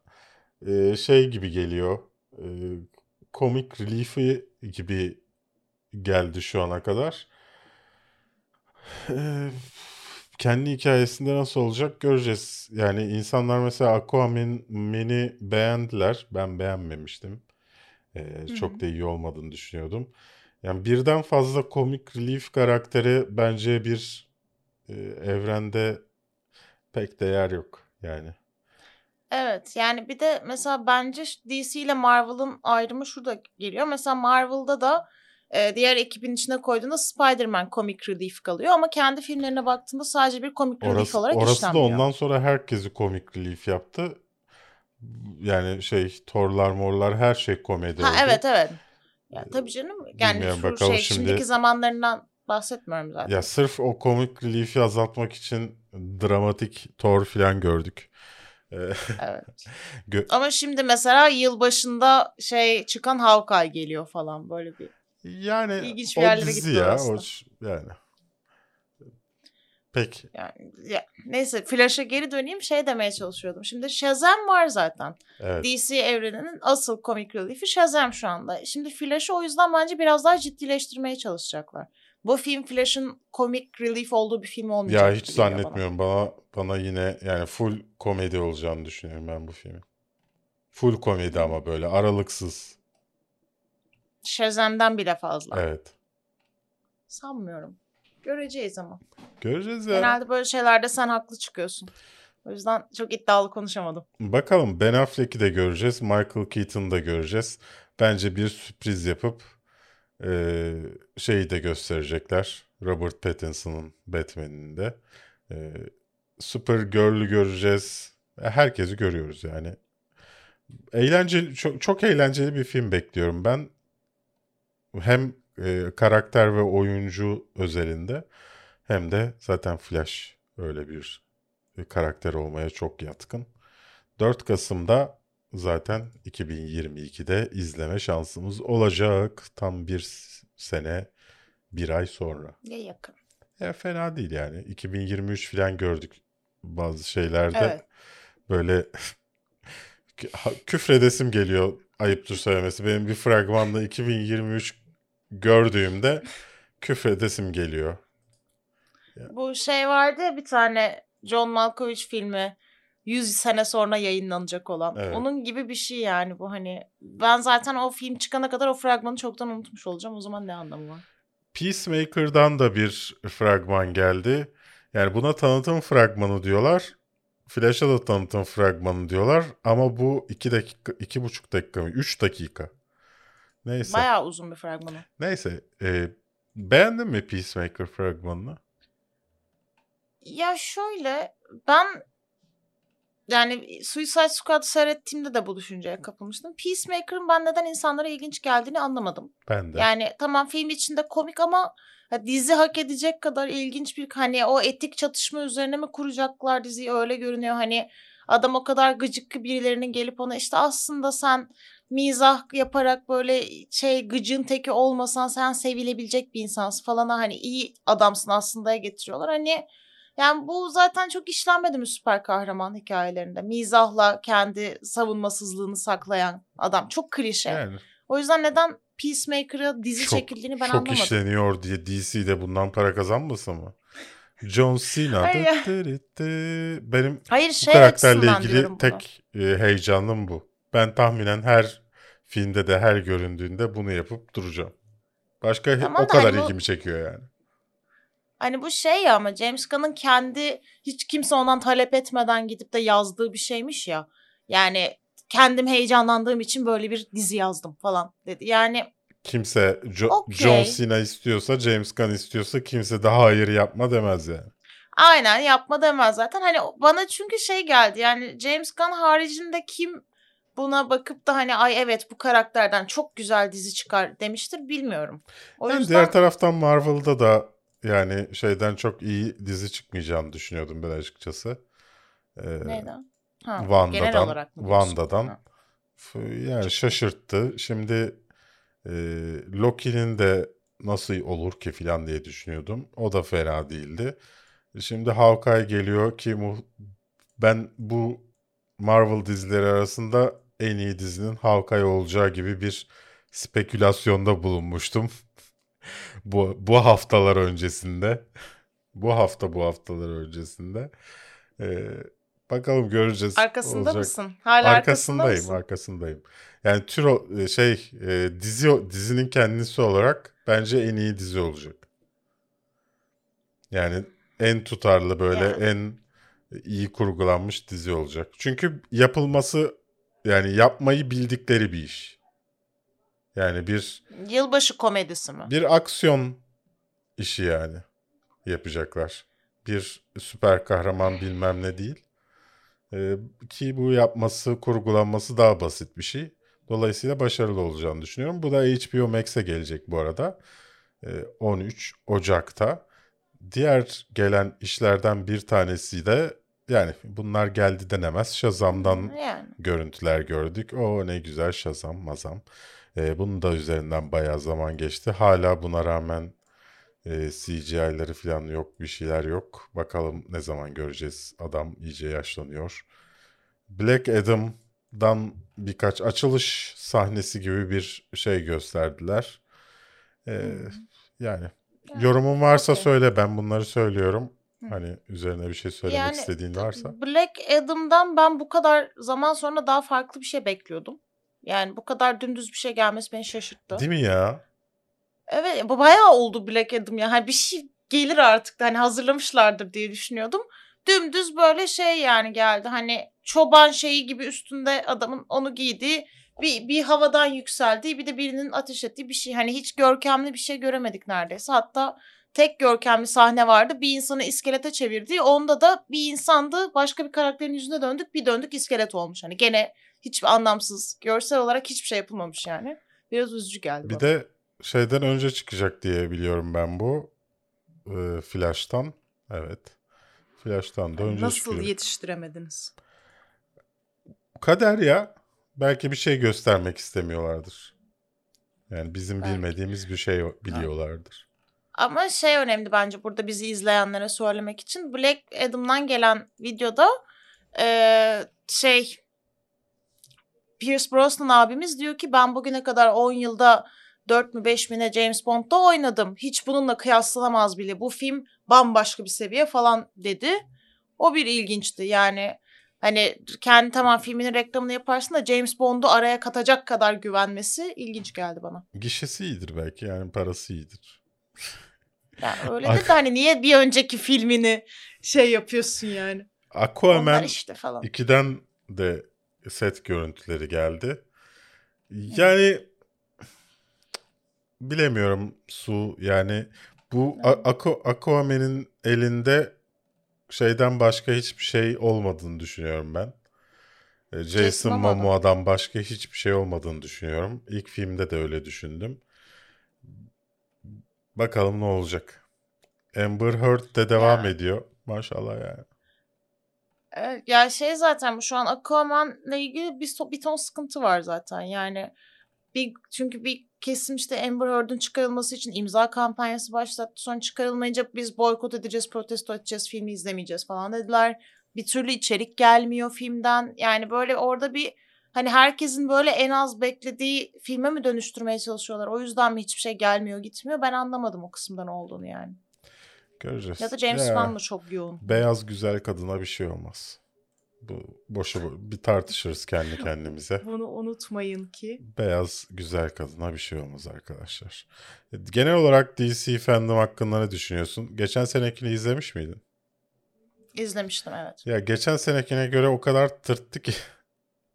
e, şey gibi geliyor. E, comic relief'i gibi geldi şu ana kadar. Kendi hikayesinde nasıl olacak göreceğiz. Yani insanlar mesela Aquaman'i beğendiler. Ben beğenmemiştim. E, çok da iyi olmadığını düşünüyordum. Yani birden fazla comic relief karakteri bence bir e, evrende pek değer yok yani. Evet yani bir de mesela bence DC ile Marvel'ın ayrımı şurada geliyor. Mesela Marvel'da da e, diğer ekibin içine koyduğunda Spider-Man comic relief kalıyor ama kendi filmlerine baktığında sadece bir comic relief Orası, olarak orası da işlenmiyor. ondan sonra herkesi comic relief yaptı. Yani şey Thor'lar morlar her şey komedi Ha oldu. evet evet. Ya tabii canım. Yani bilmiyorum, şu bakalım şey şimdi- şimdiki zamanlarından bahsetmiyorum zaten. Ya sırf o comic relief'i azaltmak için dramatik Thor falan gördük. Ee, Evet. gö- Ama şimdi mesela yılbaşında şey çıkan Hawkeye geliyor falan böyle bir. Yani İlginç bir o yerlere dizi gitti ya. O, yani. Peki. Yani ya, neyse Flash'a geri döneyim şey demeye çalışıyordum. Şimdi Shazam var zaten. Evet. DC evreninin asıl komik relief'i Shazam şu anda. Şimdi Flash'ı o yüzden bence biraz daha ciddileştirmeye çalışacaklar. Bu film Flash'ın komik relief olduğu bir film olmayacak. Ya hiç geliyor bana. zannetmiyorum. Bana bana yine yani full komedi olacağını düşünüyorum ben bu filmin. Full komedi ama böyle aralıksız. Shazam'dan bile fazla. Evet. Sanmıyorum. Göreceğiz ama. Göreceğiz ya. Genelde böyle şeylerde sen haklı çıkıyorsun. O yüzden çok iddialı konuşamadım. Bakalım Ben Affleck'i de göreceğiz. Michael Keaton'ı da göreceğiz. Bence bir sürpriz yapıp eee, şeyi de gösterecekler. Robert Pattinson'ın Batman'ini de. Eee Supergirl'ü göreceğiz. E, Herkesi görüyoruz yani. Eğlenceli, çok, çok eğlenceli bir film bekliyorum ben. Hem e, karakter ve oyuncu özelinde hem de zaten Flash öyle bir e, karakter olmaya çok yatkın. 4 Kasım'da zaten 2022'de izleme şansımız olacak. Tam bir sene, bir ay sonra. Ya yakın. Ya fena değil yani. 2023 falan gördük bazı şeylerde. Evet. Böyle küfredesim geliyor ayıptır söylemesi. Benim bir fragmanda 2023 gördüğümde küfredesim geliyor. Bu şey vardı ya bir tane John Malkovich filmi 100 sene sonra yayınlanacak olan. Evet. Onun gibi bir şey yani bu hani. Ben zaten o film çıkana kadar o fragmanı çoktan unutmuş olacağım. O zaman ne anlamı var? Peacemaker'dan da bir fragman geldi. Yani buna tanıtım fragmanı diyorlar. Flash'a da tanıtım fragmanı diyorlar. Ama bu 2 dakika, iki buçuk dakika mı? 3 dakika. Neyse. Bayağı uzun bir fragmanı. Neyse. e, beğendin mi Peacemaker fragmanını? Ya şöyle ben yani Suicide Squad seyrettiğimde de bu düşünceye kapılmıştım. Peacemaker'ın ben neden insanlara ilginç geldiğini anlamadım. Ben de. Yani tamam film içinde komik ama ha, dizi hak edecek kadar ilginç bir hani o etik çatışma üzerine mi kuracaklar diziyi öyle görünüyor. Hani adam o kadar gıcık ki birilerinin gelip ona işte aslında sen mizah yaparak böyle şey gıcın teki olmasan sen sevilebilecek bir insansın falan hani iyi adamsın aslında getiriyorlar. Hani yani bu zaten çok işlenmedi mi süper kahraman hikayelerinde? Mizahla kendi savunmasızlığını saklayan adam. Çok klişe. yani O yüzden neden Peacemaker'a dizi çok, çekildiğini ben çok anlamadım. işleniyor diye DC'de bundan para kazanmasın mı? John Cena. Hayır. Benim Hayır bu şey karakterle açısından ilgili tek e, heyecanım bu. Ben tahminen her filmde de her göründüğünde bunu yapıp duracağım. Başka Tamam o da kadar hani bu- ilgimi çekiyor yani. Hani bu şey ya ama James Gunn'ın kendi hiç kimse ondan talep etmeden gidip de yazdığı bir şeymiş ya. Yani kendim heyecanlandığım için böyle bir dizi yazdım falan dedi. Yani Kimse Jo- Okey. John Cena istiyorsa, James Gunn istiyorsa kimse de hayır yapma demez yani. Aynen yapma demez zaten. Hani bana çünkü şey geldi yani James Gunn haricinde kim buna bakıp da hani ay evet bu karakterden çok güzel dizi çıkar demiştir bilmiyorum. O Yani yüzden diğer taraftan Marvel'da da yani şeyden çok iyi dizi çıkmayacağını düşünüyordum ben açıkçası. Ee, neyden? Ha, Wanda'dan, genel olarak mı? Wanda'dan. Ha. Yani şaşırttı. Şimdi e, Loki'nin de nasıl olur ki falan diye düşünüyordum. O da fena değildi. Şimdi Hawkeye geliyor ki mu- ben bu Marvel dizileri arasında en iyi dizinin Hawkeye olacağı gibi bir spekülasyonda bulunmuştum. bu bu haftalar öncesinde. bu hafta bu haftalar öncesinde. Ee, bakalım göreceğiz. Arkasında olacak. mısın? Hala arkasında Arkasındayım, mısın? arkasındayım. Yani tür e, şey e, dizi dizinin kendisi olarak bence en iyi dizi olacak. Yani en tutarlı böyle Yani. en iyi kurgulanmış dizi olacak. Çünkü yapılması yani yapmayı bildikleri bir iş. Yani bir Yılbaşı komedisi mi? bir aksiyon işi yani yapacaklar. Bir süper kahraman bilmem ne değil. Ee, ki bu yapması, kurgulanması daha basit bir şey. Dolayısıyla başarılı olacağını düşünüyorum. Bu da HBO Max'e gelecek bu arada. Ee, 13 Ocak'ta. Diğer gelen işlerden bir tanesi de yani bunlar geldi denemez. Shazam'dan Yani. görüntüler gördük. O ne güzel Shazam, mazam. Ee, bunun da üzerinden bayağı zaman geçti. Hala buna rağmen e, CGI'ları falan yok, bir şeyler yok. Bakalım ne zaman göreceğiz. Adam iyice yaşlanıyor. Black Adam'dan birkaç açılış sahnesi gibi bir şey gösterdiler. Ee, yani yorumun varsa okey. söyle ben bunları söylüyorum. Hani üzerine bir şey söylemek Yani, istediğin varsa. Black Adam'dan ben bu kadar zaman sonra daha farklı bir şey bekliyordum. Yani bu kadar dümdüz bir şey gelmesi beni şaşırttı. Değil mi ya? Evet bu bayağı oldu Black Adam ya. Hani bir şey gelir artık hani hazırlamışlardır diye düşünüyordum. Dümdüz böyle şey yani geldi. Hani çoban şeyi gibi üstünde adamın onu giydiği bir, bir havadan yükseldiği bir de birinin ateş ettiği bir şey. Hani hiç görkemli bir şey göremedik neredeyse. Hatta tek görkemli sahne vardı. Bir insanı iskelete çevirdiği. Onda da bir insandı. Başka bir karakterin yüzüne döndük. Bir döndük iskelet olmuş. Hani gene hiçbir anlamsız. Görsel olarak hiçbir şey yapılmamış yani. Biraz üzücü geldi Bir bana. de şeyden önce çıkacak diye biliyorum ben bu. Ee, Flash'tan. Evet. Flash'tan da önce Nasıl çıkıyor. yetiştiremediniz? Kader ya. Belki bir şey göstermek istemiyorlardır. Yani bizim Belki. bilmediğimiz bir şey biliyorlardır. Ama şey önemli bence burada bizi izleyenlere söylemek için. Black Adam'dan gelen videoda eee, şey Pierce Brosnan abimiz diyor ki ben bugüne kadar 10 yılda 4 mü 5 mi ne James Bond'da oynadım. Hiç bununla kıyaslanamaz bile. Bu film bambaşka bir seviye falan dedi. O bir ilginçti yani. Hani kendi tamam filminin reklamını yaparsın da James Bond'u araya katacak kadar güvenmesi ilginç geldi bana. Gişesi iyidir belki yani parası iyidir. Yani öyle de, de hani niye bir önceki filmini şey yapıyorsun yani. Onlar Aquaman işte falan. 2'den de set görüntüleri geldi. Yani bilemiyorum Su yani bu Aqu- Aquaman'in elinde şeyden başka hiçbir şey olmadığını düşünüyorum ben. E, Jason. Momoa'dan başka hiçbir şey olmadığını düşünüyorum. İlk filmde de öyle düşündüm. Bakalım ne olacak. Amber Heard de devam Ya. ediyor. Maşallah yani. Evet, ya şey zaten şu an Aquaman'la ilgili bir, bir ton sıkıntı var zaten. Yani bir çünkü bir kesim işte Amber Heard'ın çıkarılması için imza kampanyası başlattı. Sonra çıkarılmayınca biz boykot edeceğiz, protesto edeceğiz, filmi izlemeyeceğiz falan dediler. Bir türlü içerik gelmiyor filmden. Yani böyle orada bir hani herkesin böyle en az beklediği filme mi dönüştürmeye çalışıyorlar? O yüzden mi hiçbir şey gelmiyor, gitmiyor? Ben anlamadım o kısımdan olduğunu yani. Göreceğiz. Ya da James. Wan mı çok yoğun? Beyaz güzel kadına bir şey olmaz. Bu boşu bo- bir tartışırız kendi kendimize. Bunu unutmayın ki. Beyaz güzel kadına bir şey olmaz arkadaşlar. Genel olarak DC fandom hakkında ne düşünüyorsun? Geçen senekini izlemiş miydin? İzlemiştim evet. Ya geçen senekine göre o kadar tırttı ki.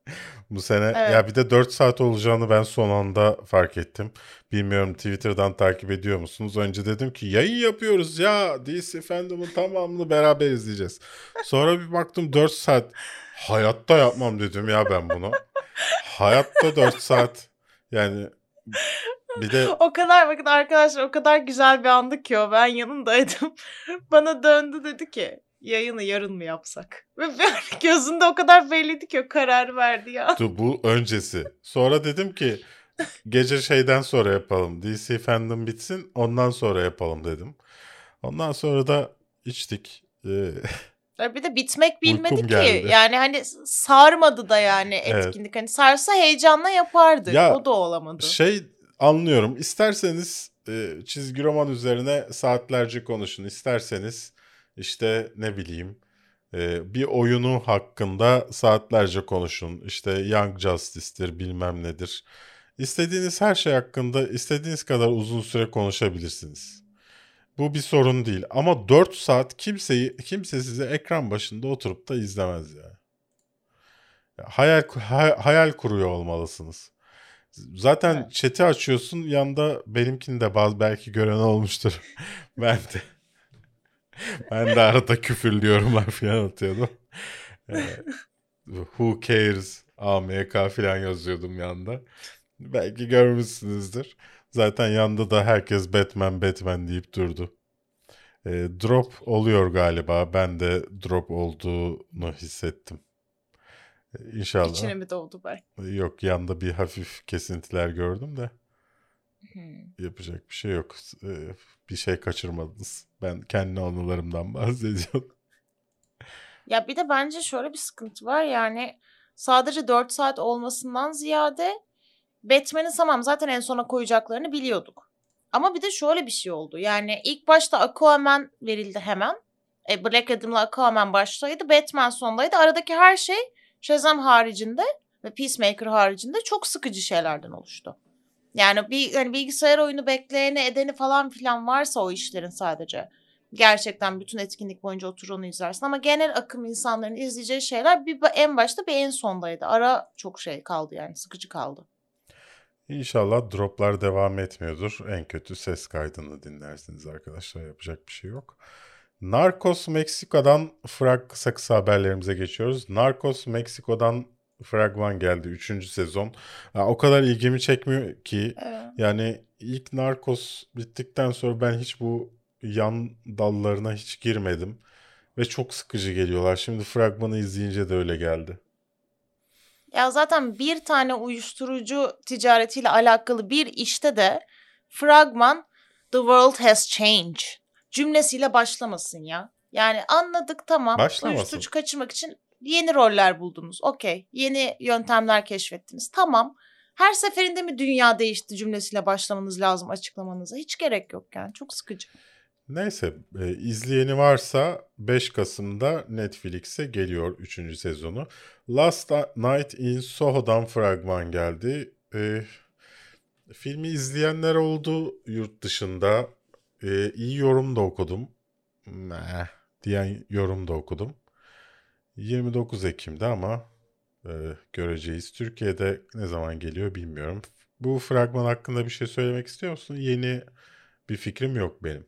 Bu sene Evet. ya bir de 4 saat olacağını ben son anda fark ettim. Bilmiyorum Twitter'dan takip ediyor musunuz? Önce dedim ki yayın yapıyoruz ya. DC Fandom'un tamamını beraber izleyeceğiz. Sonra bir baktım 4 saat. Hayatta yapmam dedim ya ben bunu. Hayatta 4 saat. Yani bir de O kadar bakın arkadaşlar o kadar güzel bir andı ki o. Ben yanındaydım. Bana döndü dedi ki yayını yarın mı yapsak? Ve gözünde o kadar belliydi ki o kararı verdi ya. Dur, bu öncesi. Sonra dedim ki gece şeyden sonra yapalım. DC Fandom bitsin ondan sonra yapalım dedim. Ondan sonra da içtik. Ee, Ya Bir de bitmek bilmedi Uykum ki. geldi. Yani hani sarmadı da yani Evet. etkinlik. Hani sarsa heyecanla yapardı. Ya, o da olamadı. şey anlıyorum. İsterseniz e, çizgi roman üzerine saatlerce konuşun. İsterseniz işte ne bileyim e, bir oyunu hakkında saatlerce konuşun. İşte Young Justice'tir bilmem nedir. İstediğiniz her şey hakkında istediğiniz kadar uzun süre konuşabilirsiniz. Bu bir sorun değil. Ama 4 saat kimseyi kimse size ekran başında oturup da izlemez ya. Ya Hayal hay- hayal kuruyor olmalısınız. Zaten Evet. chat'i açıyorsun yanında benimkini de bazı belki gören olmuştur. ben de ben de arada küfürlü yorumlar falan atıyordum. Ee, who cares AMK falan yazıyordum yanında. Belki görmüşsünüzdür. Zaten yanında da herkes Batman Batman deyip durdu. Ee, drop oluyor galiba. Ben de drop olduğunu hissettim. Ee, İnşallah. İçine mi doğdu belki? Yok yanda bir hafif kesintiler gördüm de Hmm. yapacak bir şey yok. Ee, bir şey kaçırmadınız. Ben kendi anılarımdan bahsediyorum. Ya bir de bence şöyle bir sıkıntı var yani sadece 4 saat olmasından ziyade Batman'i tamam zaten en sona koyacaklarını biliyorduk. Ama bir de şöyle bir şey oldu. Yani ilk başta Aquaman verildi hemen. E, Black Adam'la Aquaman baştaydı. Batman sondaydı. Aradaki her şey Shazam haricinde ve Peacemaker haricinde çok sıkıcı şeylerden oluştu. Yani bir hani bilgisayar oyunu bekleyeni edeni falan filan varsa o işlerin sadece gerçekten bütün etkinlik boyunca otur onu izlersin. Ama genel akım insanların izleyeceği şeyler bir en başta bir en sondaydı. Ara çok şey kaldı yani sıkıcı kaldı. İnşallah droplar devam etmiyordur. En kötü ses kaydını dinlersiniz arkadaşlar. Yapacak bir şey yok. Narcos Meksiko'dan frag kısa kısa haberlerimize geçiyoruz. Narcos Meksiko'dan fragman geldi 3. sezon. Ya, o kadar ilgimi çekmiyor ki yani ilk Narcos bittikten sonra ben hiç bu yan dallarına hiç girmedim. Ve çok sıkıcı geliyorlar. Şimdi fragmanı izleyince de öyle geldi. Ya zaten bir tane uyuşturucu ticaretiyle alakalı bir işte de fragman The world has changed cümlesiyle başlamasın ya. Yani anladık tamam. Başlamasın. Uyuşturucu kaçırmak için yeni roller buldunuz. Okey. Yeni yöntemler keşfettiniz. Tamam. Her seferinde mi dünya değişti cümlesiyle başlamanız lazım açıklamanıza? Hiç gerek yok yani. Çok sıkıcı. Neyse e, izleyeni varsa 5 Kasım'da Netflix'e geliyor 3. sezonu. Last Night in Soho'dan fragman geldi. E, filmi izleyenler oldu yurt dışında. E, iyi yorum da okudum. Meh diyen yorum da okudum. 29 Ekim'de ama e, göreceğiz. Türkiye'de ne zaman geliyor bilmiyorum. Bu fragman hakkında bir şey söylemek istiyor musun? Yeni bir fikrim yok benim.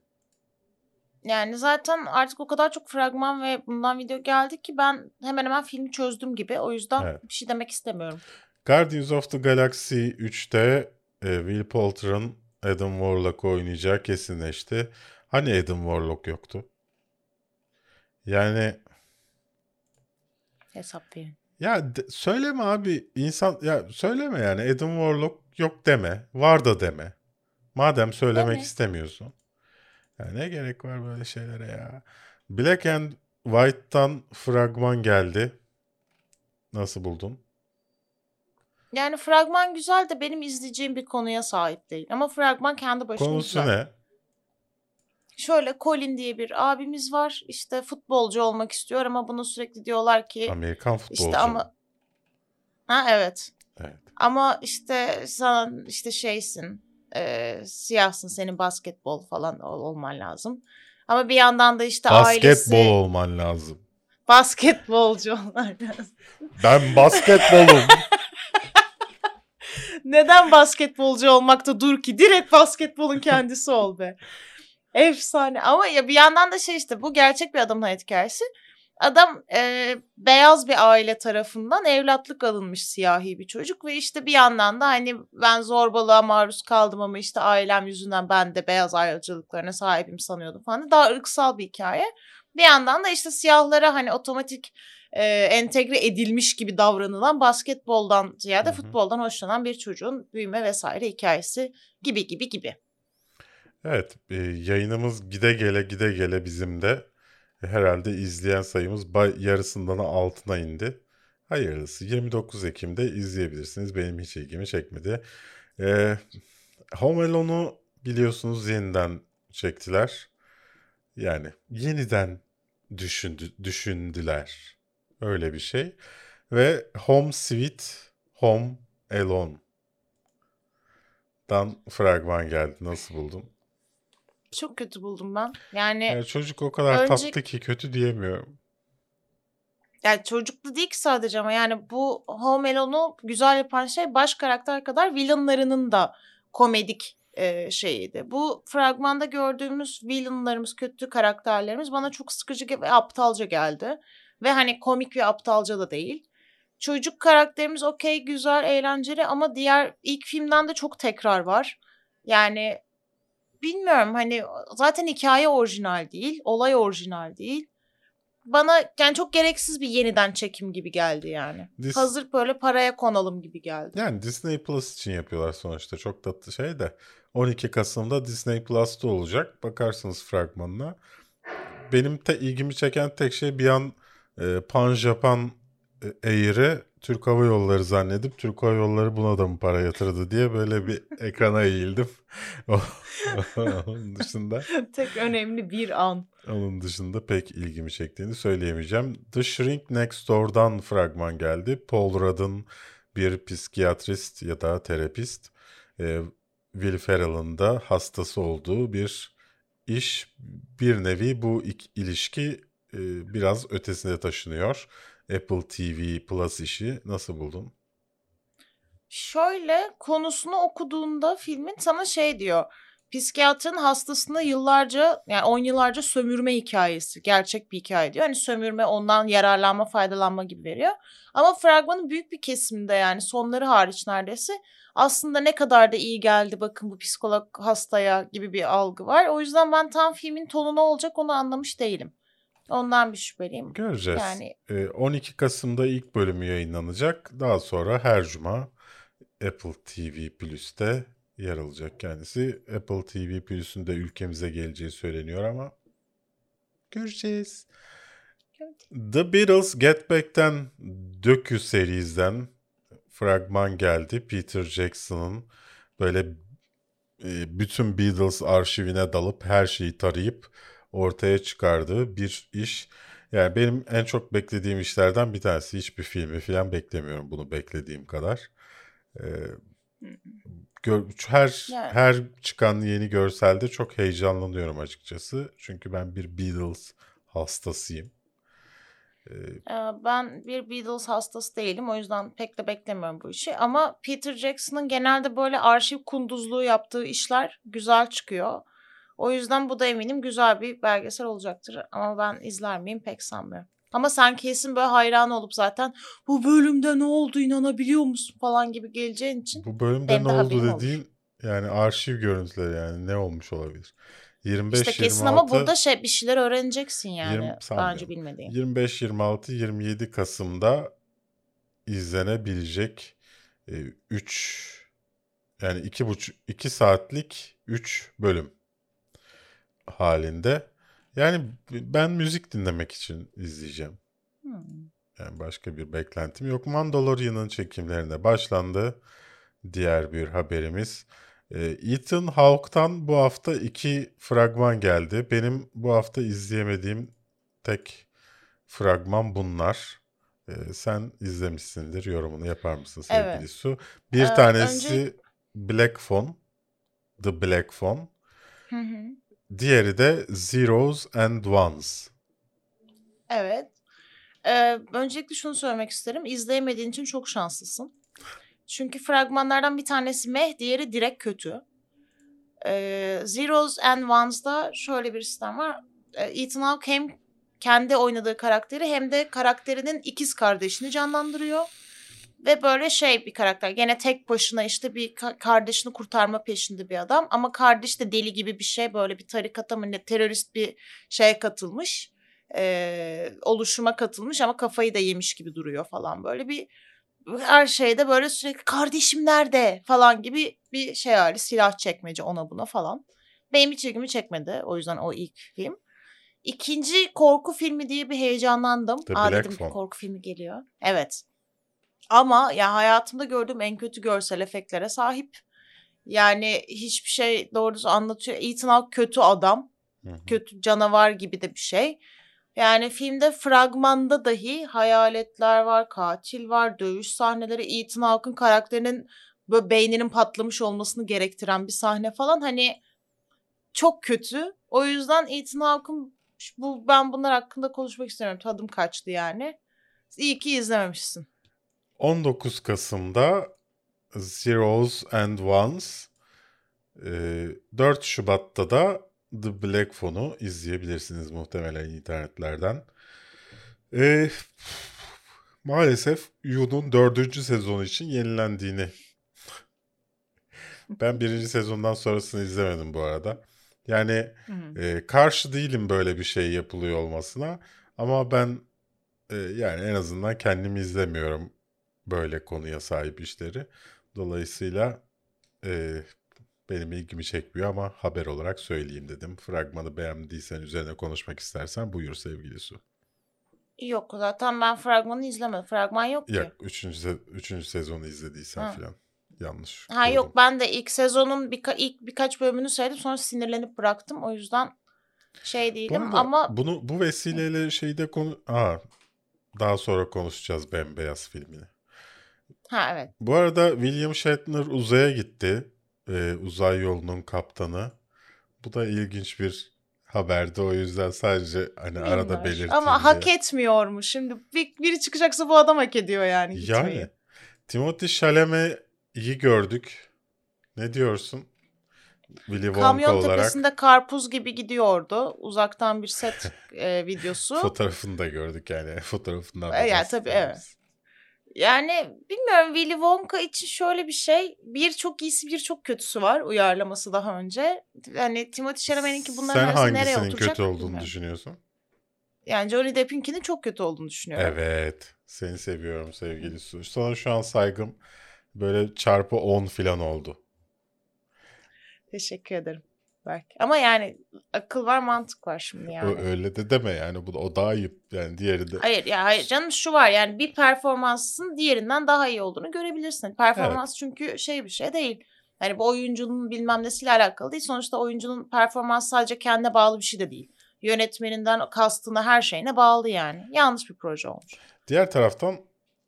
Yani zaten artık o kadar çok fragman ve bundan video geldi ki ben hemen hemen filmi çözdüm gibi. O yüzden Evet. bir şey demek istemiyorum. Guardians of the Galaxy 3'te e, Will Poulter'ın Adam Warlock oynayacağı kesinleşti. Hani Adam Warlock yoktu? Yani Hesap verin. ya de- söyleme abi insan ya söyleme yani Adam Warlock yok deme. Var da deme. Madem söylemek Deme. istemiyorsun. Ya ne gerek var böyle şeylere ya. Black and White'tan fragman geldi. Nasıl buldun? Yani fragman güzel de benim izleyeceğim bir konuya sahip değil. Ama fragman kendi başına Konusu güzel. ne? Şöyle Colin diye bir abimiz var. İşte futbolcu olmak istiyor ama bunu sürekli diyorlar ki Amerikan futbolcu. işte ama ha evet. Evet. Ama işte sen işte şeysin, e, siyahsın, senin basketbol falan ol- olman lazım. Ama bir yandan da işte Basketbol ailesi olman lazım. basketbolcu olman lazım. Ben basketbolum. Neden basketbolcu olmakta dur ki? Direkt basketbolun kendisi ol be. Efsane. Ama ya bir yandan da şey işte bu gerçek bir adamın hayat hikayesi. Adam e, beyaz bir aile tarafından evlatlık alınmış siyahi bir çocuk ve işte bir yandan da hani ben zorbalığa maruz kaldım ama işte ailem yüzünden ben de beyaz ayrıcalıklarına sahibim sanıyordum falan. Daha ırksal bir hikaye. Bir yandan da işte siyahlara hani otomatik e, entegre edilmiş gibi davranılan basketboldan ziyade Hı hı. futboldan hoşlanan bir çocuğun büyüme vesaire hikayesi gibi gibi gibi. Evet, e, yayınımız gide gele gide gele bizim de herhalde izleyen sayımız yarısından altına indi. Hayırlısı 29 Ekim'de izleyebilirsiniz. Benim hiç ilgimi çekmedi. E, Home Alone'u biliyorsunuz yeniden çektiler. Yani yeniden düşündü, düşündüler. Öyle bir şey. Ve Home Sweet Home Alone'dan fragman geldi. Nasıl buldun? Çok kötü buldum ben. Yani Yani çocuk o kadar önce- tatlı ki kötü diyemiyorum. Yani çocuklu değil ki sadece ama yani bu Home Alone'u güzel yapan şey baş karakter kadar villainlarının da komedik e, şeyiydi. Bu fragmanda gördüğümüz villainlarımız, kötü karakterlerimiz bana çok sıkıcı ve aptalca geldi. Ve hani komik ve aptalca da değil. Çocuk karakterimiz okey, güzel, eğlenceli ama diğer ilk filmden de çok tekrar var. Yani bilmiyorum hani zaten hikaye orijinal değil, olay orijinal değil bana yani çok gereksiz bir yeniden çekim gibi geldi yani. Dis- Hazır böyle paraya konalım gibi geldi. Yani Disney Plus için yapıyorlar sonuçta. Çok tatlı şey de. 12 Kasım'da Disney Plus'ta olacak. Bakarsınız fragmanına. Benim te ilgimi çeken tek şey bir an e, Pan Japan e, Air'i Türk Hava Yolları zannedip Türk Hava Yolları buna da mı para yatırdı diye böyle bir ekrana eğildim. Onun dışında Tek önemli bir an. Onun dışında pek ilgimi çektiğini söyleyemeyeceğim. The Shrink Next Door'dan fragman geldi. Paul Rudd'ın bir psikiyatrist ya da terapist, e, Will Ferrell'ın da hastası olduğu bir iş. Bir nevi bu ilişki e, biraz ötesine taşınıyor. Apple TV Plus işi nasıl buldun? Şöyle konusunu okuduğunda filmin sana şey diyor. Psikiyatrın hastasını yıllarca yani 10 yıllarca sömürme hikayesi. Gerçek bir hikaye diyor. Hani sömürme ondan yararlanma faydalanma gibi veriyor. Ama fragmanın büyük bir kesiminde yani sonları hariç neredeyse aslında ne kadar da iyi geldi bakın bu psikolog hastaya gibi bir algı var. O yüzden ben tam filmin tonu ne olacak onu anlamış değilim. Ondan bir şüpheliyim. Göreceğiz. Yani E, 12 Kasım'da ilk bölümü yayınlanacak. Daha sonra her cuma Apple TV Plus'te yer alacak kendisi. Apple TV Plus'un da ülkemize geleceği söyleniyor ama göreceğiz. The Beatles Get Back'ten Dökü serizden fragman geldi. Peter Jackson'ın böyle e, bütün Beatles arşivine dalıp her şeyi tarayıp ortaya çıkardığı bir iş. Yani benim en çok beklediğim işlerden bir tanesi. Hiçbir filmi falan beklemiyorum bunu beklediğim kadar. Ee, gör- her Yani. her çıkan yeni görselde çok heyecanlanıyorum açıkçası. Çünkü ben bir Beatles hastasıyım. Ee, Ee, Ben bir Beatles hastası değilim. O yüzden pek de beklemiyorum bu işi. Ama Peter Jackson'ın genelde böyle arşiv kunduzluğu yaptığı işler güzel çıkıyor. O yüzden bu da eminim güzel bir belgesel olacaktır. Ama ben izler miyim pek sanmıyorum. Ama sen kesin böyle hayran olup zaten bu bölümde ne oldu inanabiliyor musun falan gibi geleceğin için. bu bölümde ne oldu olur. dediğin yani arşiv görüntüleri yani ne olmuş olabilir? 25 İşte kesin 26 ama burada şey bir şeyler öğreneceksin yani. Yirmi- daha sanmıyorum. önce bilmediğin. 25, 26, 27 Kasım'da izlenebilecek 3 yani 2,5 2 saatlik 3 bölüm halinde. Yani ben müzik dinlemek için izleyeceğim. Hmm. Yani başka bir beklentim yok. Mandalorian'ın çekimlerine başlandı. Diğer bir haberimiz. Ee, Ethan Hawke'tan bu hafta iki fragman geldi. Benim bu hafta izleyemediğim tek fragman bunlar. Ee, sen izlemişsindir. Yorumunu yapar mısın sevgili Evet. Su? Bir Ee, tanesi önce- Black Phone. The Black Phone. Hı hı. Diğeri de Zeros and Ones. Evet. Ee, öncelikle şunu söylemek isterim. İzleyemediğin için çok şanslısın. Çünkü fragmanlardan bir tanesi meh, diğeri direkt kötü. Ee, Zeros and Ones'da şöyle bir sistem var. Ee, Ethan Hawke hem kendi oynadığı karakteri hem de karakterinin ikiz kardeşini canlandırıyor. Ve böyle şey bir karakter. Gene tek başına işte bir ka- kardeşini kurtarma peşinde bir adam. Ama kardeş de deli gibi bir şey. Böyle bir tarikata mı ne terörist bir şeye katılmış. Ee, oluşuma katılmış ama kafayı da yemiş gibi duruyor falan. Böyle bir her şeyde böyle sürekli kardeşim nerede falan gibi bir şey hali. Silah çekmece ona buna falan. Benim hiç ilgimi çekmedi. O yüzden o ilk film. İkinci korku filmi diye bir heyecanlandım. The Aa Black dedim Phone. korku filmi geliyor. Evet. Ama ya hayatımda gördüğüm en kötü görsel efektlere sahip. Yani hiçbir şey doğrusu anlatıyor. Ethan Hawke kötü adam. Hı hı. Kötü canavar gibi de bir şey. Yani filmde fragmanda dahi hayaletler var, katil var, dövüş sahneleri, Ethan Hawke'ın karakterinin böyle beyninin patlamış olmasını gerektiren bir sahne falan hani çok kötü. O yüzden Ethan Hawke'ın bu ben bunlar hakkında konuşmak istemiyorum. Tadım kaçtı yani. İyi ki izlememişsin. 19 Kasım'da Zeros and Ones, e, 4 Şubat'ta da The Black Phone'u izleyebilirsiniz muhtemelen internetlerden. E, maalesef Yu'nun 4. sezonu için yenilendiğini ben birinci sezondan sonrasını izlemedim bu arada. Yani e, karşı değilim böyle bir şey yapılıyor olmasına ama ben e, yani en azından kendimi izlemiyorum böyle konuya sahip işleri. Dolayısıyla e, benim ilgimi çekmiyor ama haber olarak söyleyeyim dedim. Fragmanı beğendiysen üzerine konuşmak istersen buyur sevgili Su. Yok zaten ben fragmanı izlemedim. Fragman yok ki. Ya 3. üçüncü sezonu izlediysen Ha. falan yanlış. Ha gördüm. yok ben de ilk sezonun birka- ilk birkaç bölümünü seyredim sonra sinirlenip bıraktım. O yüzden şey değilim arada ama bunu bu vesileyle şeyde konu Aa, daha sonra konuşacağız Bembeyaz filmini. Ha evet. Bu arada William Shatner uzaya gitti. Ee, uzay yolunun kaptanı. Bu da ilginç bir haberdi. O yüzden sadece hani arada Bilmiyorum. belirteyim Ama hak diye. etmiyormuş. Şimdi bir, biri çıkacaksa bu adam hak ediyor yani gitmeyi. Yani Timothy Chalamet'i gördük. Ne diyorsun? Willy Wonka Kamyon olarak tepesinde karpuz gibi gidiyordu. Uzaktan bir set e, videosu. fotoğrafını da gördük yani. Fotoğrafından da E, yani tabii, evet. Yani bilmiyorum Willy Wonka için şöyle bir şey. Bir çok iyisi bir çok kötüsü var uyarlaması daha önce. Yani Timothy Chalamet'inki bunların Sen arasında nereye oturacak kötü olduğunu bilmiyorum. düşünüyorsun? Yani Johnny Depp'inkinin çok kötü olduğunu düşünüyorum. Evet. Seni seviyorum sevgili Su. Sana şu an saygım böyle çarpı 10 falan oldu. Teşekkür ederim. Belki. Ama yani akıl var mantık var şimdi yani. Öyle de deme yani. Bu o daha ayıp. Yani diğeri de. Hayır ya hayır canım şu var yani bir performansın diğerinden daha iyi olduğunu görebilirsin. Performans çünkü şey bir şey değil. Yani bu oyuncunun bilmem nesiyle alakalı değil. Sonuçta oyuncunun performansı sadece kendine bağlı bir şey de değil. Yönetmeninden kastına her şeyine bağlı yani. Yanlış bir proje olmuş. Diğer taraftan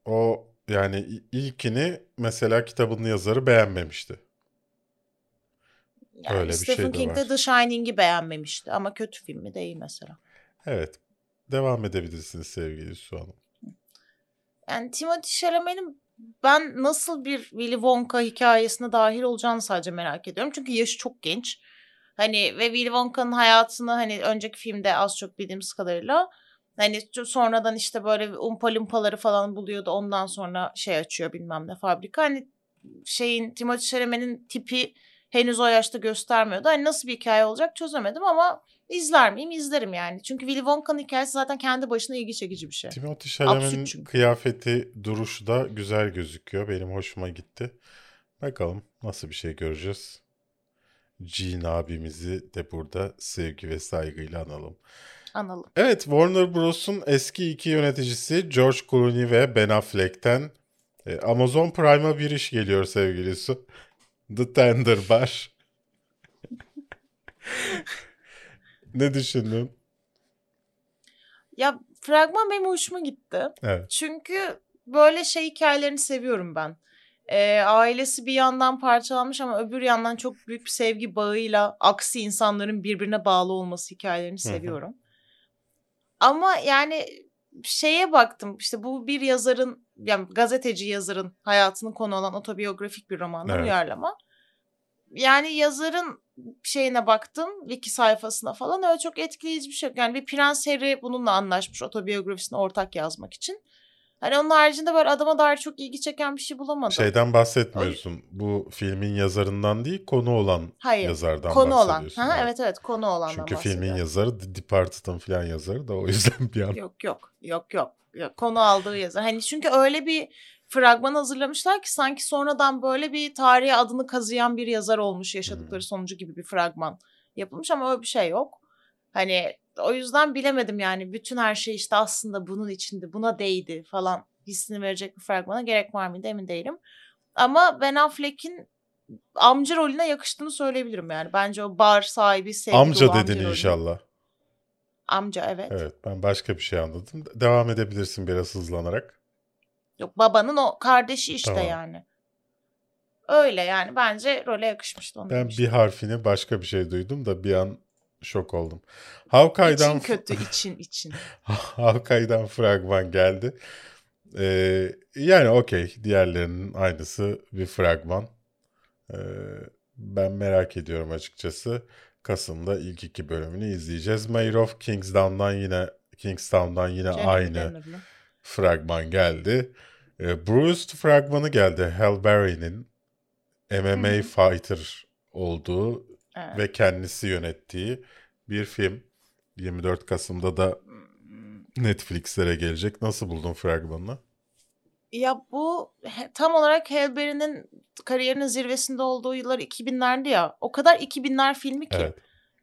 o yani ilkini mesela kitabın yazarı beğenmemişti. Yani Öyle bir şey Stephen de King var. The Shining'i beğenmemişti ama kötü filmi değil mesela. Evet. Devam edebilirsiniz sevgili Su Hanım. Yani Timothy Chalamet'in ben nasıl bir Willy Wonka hikayesine dahil olacağını sadece merak ediyorum. Çünkü yaşı çok genç. Hani ve Willy Wonka'nın hayatını hani önceki filmde az çok bildiğimiz kadarıyla hani sonradan işte böyle umpa lumpaları falan buluyordu. Ondan sonra şey açıyor bilmem ne fabrika. Hani şeyin Timothy Chalamet'in tipi henüz o yaşta göstermiyordu. Hani nasıl bir hikaye olacak çözemedim ama izler miyim? İzlerim yani. Çünkü Willy Wonka'nın hikayesi zaten kendi başına ilgi çekici bir şey. Timothy Chalamet'in kıyafeti, duruşu da güzel gözüküyor. Benim hoşuma gitti. Bakalım nasıl bir şey göreceğiz. Gene abimizi de burada sevgi ve saygıyla analım. Analım. Evet Warner Bros'un eski iki yöneticisi George Clooney ve Ben Affleck'ten e, Amazon Prime'a bir iş geliyor sevgili Su. The Tender Bar. ne düşündün? Ya fragman benim hoşuma gitti. Evet. Çünkü böyle şey hikayelerini seviyorum ben. Ee, ailesi bir yandan parçalanmış ama öbür yandan çok büyük bir sevgi bağıyla aksi insanların birbirine bağlı olması hikayelerini Hı hı. seviyorum. Ama yani şeye baktım işte bu bir yazarın yani gazeteci yazarın hayatını konu olan otobiyografik bir romandan Evet. uyarlama. Yani yazarın şeyine baktım wiki sayfasına falan öyle çok etkileyici bir şey. Yani bir Prens Harry bununla anlaşmış otobiyografisini ortak yazmak için. Hani onun haricinde böyle adama dair çok ilgi çeken bir şey bulamadım. Şeyden bahsetmiyorsun. Bu filmin yazarından değil konu olan Hayır. yazardan konu olan. Ha, Evet. evet evet konu olandan Çünkü filmin yazarı The Departed'ın falan yazarı da o yüzden bir an. Yok yok yok yok. yok. Konu aldığı yazar. Hani çünkü öyle bir fragman hazırlamışlar ki sanki sonradan böyle bir tarihe adını kazıyan bir yazar olmuş yaşadıkları Hmm. sonucu gibi bir fragman yapılmış ama öyle bir şey yok. Hani o yüzden bilemedim yani bütün her şey işte aslında bunun içinde buna değdi falan hissini verecek bir fragmana gerek var mıydı emin değilim. Ama Ben Affleck'in amca rolüne yakıştığını söyleyebilirim yani. Bence o bar sahibi sevgi Amca dedin rolü. inşallah. Amca evet. Evet ben başka bir şey anladım. Devam edebilirsin biraz hızlanarak. Yok babanın o kardeşi işte Tamam. yani. Öyle yani bence role yakışmıştı onu Ben demiştim. bir harfini başka bir şey duydum da bir an şok oldum. Hawkeye'dan, İçin kötü için için. Hawkeye'dan fragman geldi. Ee, yani okey diğerlerinin aynısı bir fragman. Ee, ben merak ediyorum açıkçası. Kasım'da ilk iki bölümünü izleyeceğiz. Mayor of Kingstown'dan yine Kingstown'dan yine Jennifer aynı Denner'lı. fragman geldi. E, Bruce fragmanı geldi. Halle Berry'nin MMA Hı hı. fighter olduğu Evet. ve kendisi yönettiği bir film. 24 Kasım'da da Netflix'lere gelecek. Nasıl buldun fragmanını? Ya bu tam olarak Halle Berry'nin kariyerinin zirvesinde olduğu yıllar 2000'lerdi ya. O kadar 2000'ler filmi ki. Evet.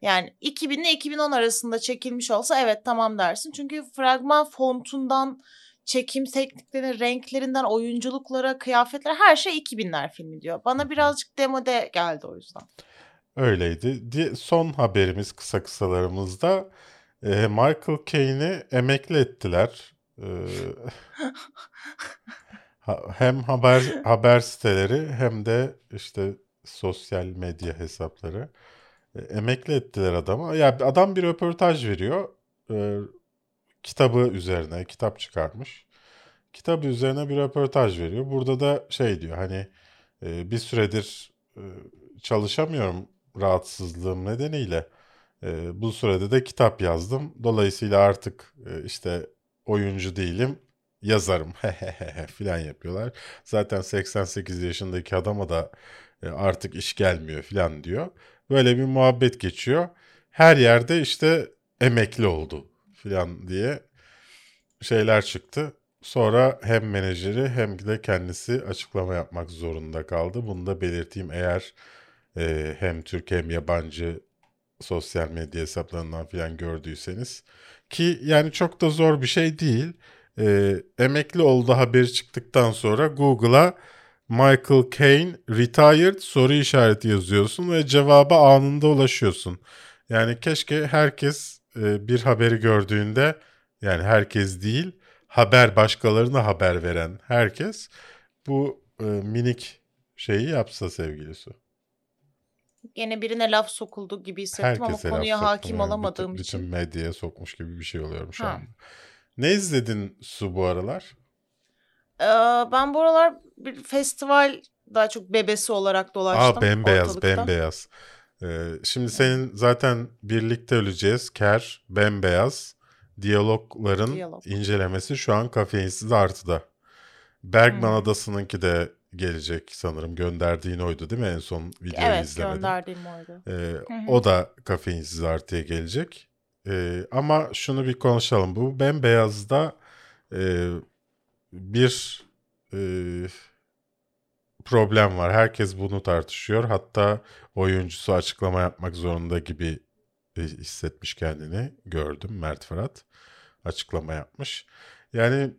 Yani 2000 ile 2010 arasında çekilmiş olsa evet tamam dersin. Çünkü fragman fontundan, çekim tekniklerine, renklerinden, oyunculuklara, kıyafetlere her şey 2000'ler filmi diyor. Bana birazcık demode geldi o yüzden. Öyleydi. Di- Son haberimiz kısa kısalarımızda Michael Caine'i emekli ettiler. Hem haber haber siteleri hem de işte sosyal medya hesapları emekli ettiler adamı. Ya adam bir röportaj veriyor. Kitabı üzerine kitap çıkarmış. Kitabı üzerine bir röportaj veriyor. Burada da şey diyor hani bir süredir çalışamıyorum rahatsızlığım nedeniyle. E, bu sürede de kitap yazdım. Dolayısıyla artık e, işte oyuncu değilim, yazarım filan yapıyorlar. Zaten 88 yaşındaki adama da e, artık iş gelmiyor filan diyor. Böyle bir muhabbet geçiyor. Her yerde işte emekli oldu filan diye şeyler çıktı. Sonra hem menajeri hem de kendisi açıklama yapmak zorunda kaldı. Bunu da belirteyim eğer e, hem Türk hem yabancı sosyal medya hesaplarından falan gördüyseniz. Ki yani çok da zor bir şey değil. E, emekli oldu haberi çıktıktan sonra Google'a Michael Caine retired soru işareti yazıyorsun ve cevaba anında ulaşıyorsun. Yani keşke herkes e, bir haberi gördüğünde yani herkes değil haber başkalarına haber veren herkes bu e, minik şeyi yapsa sevgili Su. Gene birine laf sokuldu gibi hissettim Herkese ama konuya hakim olamadığım bütün, için. Bütün medyaya sokmuş gibi bir şey oluyorum şu Ha. anda. Ne izledin Su bu aralar? Ee, ben bu aralar bir festival daha çok bebesi olarak dolaştım. Aa bembeyaz ortalıkta. bembeyaz. Ee, şimdi senin zaten birlikte öleceğiz. Ker, bembeyaz. Diyalogların Diyalog. incelemesi şu an kafeinsiz artıda. Bergman Hmm. Adası'nınki de gelecek sanırım. Gönderdiğin oydu değil mi? En son videoyu Evet izlemedim. gönderdiğim oydu. Ee, o da kafeinsiz artıya gelecek. Ee, ama şunu bir konuşalım. Bu bembeyazda e, bir e, problem var. Herkes bunu tartışıyor. Hatta oyuncusu açıklama yapmak zorunda gibi e, hissetmiş kendini. Gördüm Mert Fırat açıklama yapmış. Yani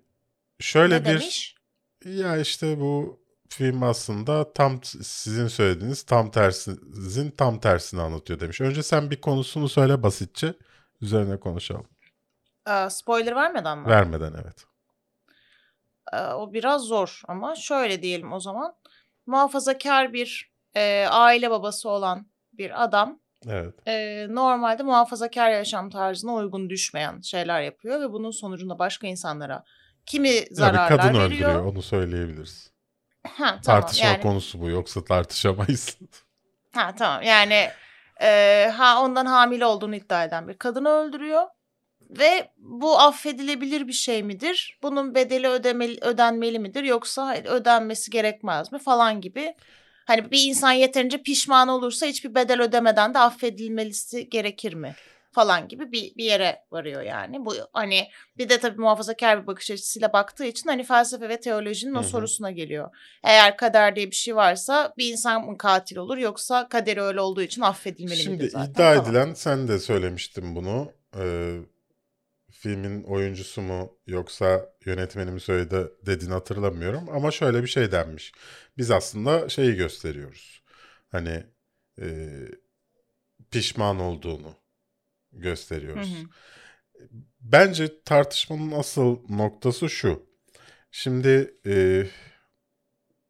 şöyle ne bir demiş? ya işte bu film aslında tam sizin söylediğiniz tam tersinizin tam tersini anlatıyor demiş. Önce sen bir konusunu söyle basitçe. Üzerine konuşalım. Ee, spoiler vermeden mi? Vermeden evet. Ee, o biraz zor ama şöyle diyelim o zaman. Muhafazakar bir e, aile babası olan bir adam Evet. e, normalde muhafazakar yaşam tarzına uygun düşmeyen şeyler yapıyor ve bunun sonucunda başka insanlara kimi zararlar kadın veriyor. öldürüyor onu söyleyebiliriz. Ha, tamam. Tartışma yani, konusu bu yoksa tartışamayız. Ha tamam yani e, ha ondan hamile olduğunu iddia eden bir kadını öldürüyor. Ve bu affedilebilir bir şey midir? Bunun bedeli ödemeli, ödenmeli midir? Yoksa ödenmesi gerekmez mi? Falan gibi. Hani bir insan yeterince pişman olursa hiçbir bedel ödemeden de affedilmelisi gerekir mi? Falan gibi bir, bir yere varıyor yani. Bu hani bir de tabii muhafazakar bir bakış açısıyla baktığı için hani felsefe ve teolojinin o hı. sorusuna geliyor. Eğer kader diye bir şey varsa bir insan mı katil olur yoksa kaderi öyle olduğu için affedilmeli Şimdi midir zaten? iddia falan. edilen sen de söylemiştin bunu. Ee, filmin oyuncusu mu yoksa yönetmeni mi söyledi dediğini hatırlamıyorum. Ama şöyle bir şey denmiş. Biz aslında şeyi gösteriyoruz. Hani e, pişman olduğunu gösteriyoruz. Hı hı. Bence tartışmanın asıl noktası şu. Şimdi e,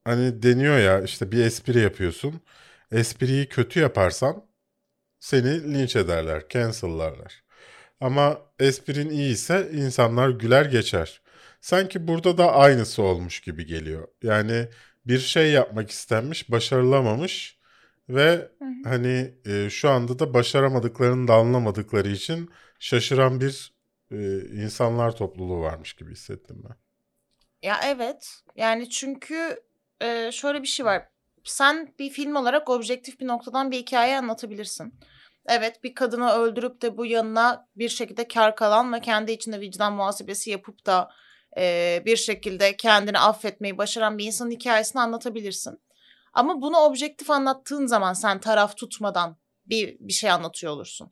hani deniyor ya işte bir espri yapıyorsun. Espriyi kötü yaparsan seni linç ederler, cancel'larlar. Ama esprin iyiyse insanlar güler geçer. Sanki burada da aynısı olmuş gibi geliyor. Yani bir şey yapmak istenmiş, başarılamamış ve hani e, şu anda da başaramadıklarını da anlamadıkları için şaşıran bir e, insanlar topluluğu varmış gibi hissettim ben. Ya evet. Yani çünkü e, şöyle bir şey var. Sen bir film olarak objektif bir noktadan bir hikaye anlatabilirsin. Evet bir kadını öldürüp de bu yanına bir şekilde kar kalan ve kendi içinde vicdan muhasebesi yapıp da e, bir şekilde kendini affetmeyi başaran bir insanın hikayesini anlatabilirsin. Ama bunu objektif anlattığın zaman sen taraf tutmadan bir, bir şey anlatıyor olursun.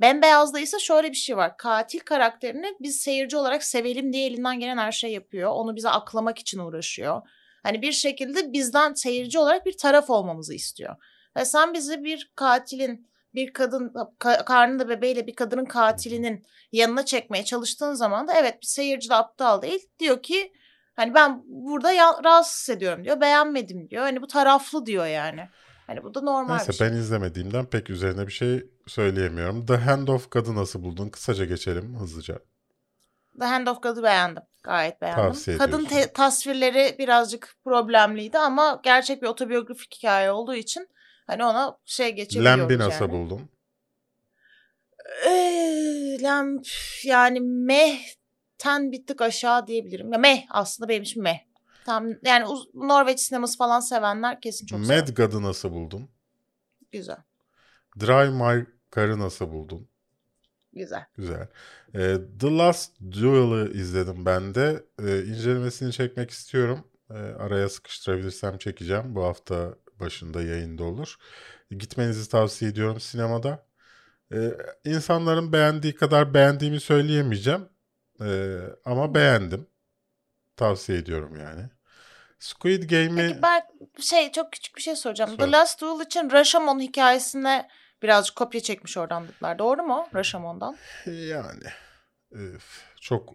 Bembeyaz'da ise şöyle bir şey var. Katil karakterini biz seyirci olarak sevelim diye elinden gelen her şey yapıyor. Onu bize aklamak için uğraşıyor. Hani bir şekilde bizden seyirci olarak bir taraf olmamızı istiyor. Ve sen bizi bir katilin, bir kadın ka- karnında bebeğiyle bir kadının katilinin yanına çekmeye çalıştığın zaman da evet bir seyirci de aptal değil. Diyor ki hani ben burada ya- rahatsız hissediyorum diyor. Beğenmedim diyor. Hani bu taraflı diyor yani. Hani bu da normal Neyse bir şey. ben izlemediğimden pek üzerine bir şey söyleyemiyorum. The Hand of God'u nasıl buldun? Kısaca geçelim hızlıca. The Hand of God'u beğendim. Gayet beğendim. Tavsiye Kadın te- tasvirleri birazcık problemliydi ama gerçek bir otobiyografik hikaye olduğu için hani ona şey geçebiliyoruz Lamb'i nasıl yani. buldun? Ee, Lamb yani mehten bir tık aşağı diyebilirim. Ya meh aslında benim için meh. Tam yani Norveç sineması falan sevenler kesin çok sever. Mad God'u nasıl buldun? Güzel. Drive My Car'ı nasıl buldun? Güzel. Güzel. Ee, The Last Duel'ı izledim ben de. Ee, incelemesini çekmek istiyorum. Ee, araya sıkıştırabilirsem çekeceğim. Bu hafta başında yayında olur. Gitmenizi tavsiye ediyorum sinemada. Ee, insanların beğendiği kadar beğendiğimi söyleyemeyeceğim. Ee, ama beğendim. Tavsiye ediyorum yani. Squid Game'i... Peki ben şey çok küçük bir şey soracağım. Sor. The Last Duel için Rashomon hikayesine birazcık kopya çekmiş oradan dediler. Doğru mu? Rashomon'dan. Yani çok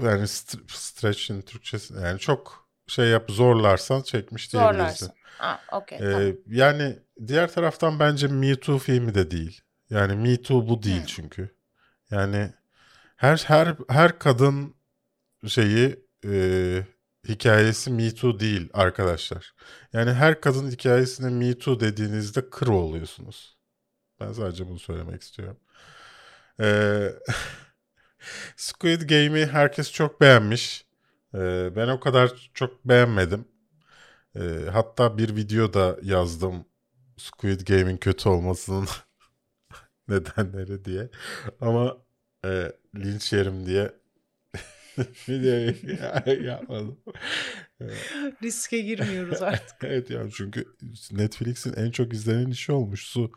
yani st- stretch'in Türkçesi yani çok şey yap zorlarsan çekmiş diyebilirsin. Zorlarsın. Ha, okey. Ee, tamam. Yani diğer taraftan bence Me Too filmi de değil. Yani Me Too bu değil Hmm. çünkü. Yani her her her kadın şeyi e, hikayesi Me Too değil arkadaşlar. Yani her kadın hikayesine Me Too dediğinizde kır oluyorsunuz. Ben sadece bunu söylemek istiyorum. Ee, Squid Game'i herkes çok beğenmiş. Ee, ben o kadar çok beğenmedim. Ee, hatta bir videoda yazdım Squid Game'in kötü olmasının nedenleri diye. Ama e, linç yerim diye videoyu yapmadım. Riske girmiyoruz artık. evet yani çünkü Netflix'in en çok izlenen işi olmuş su.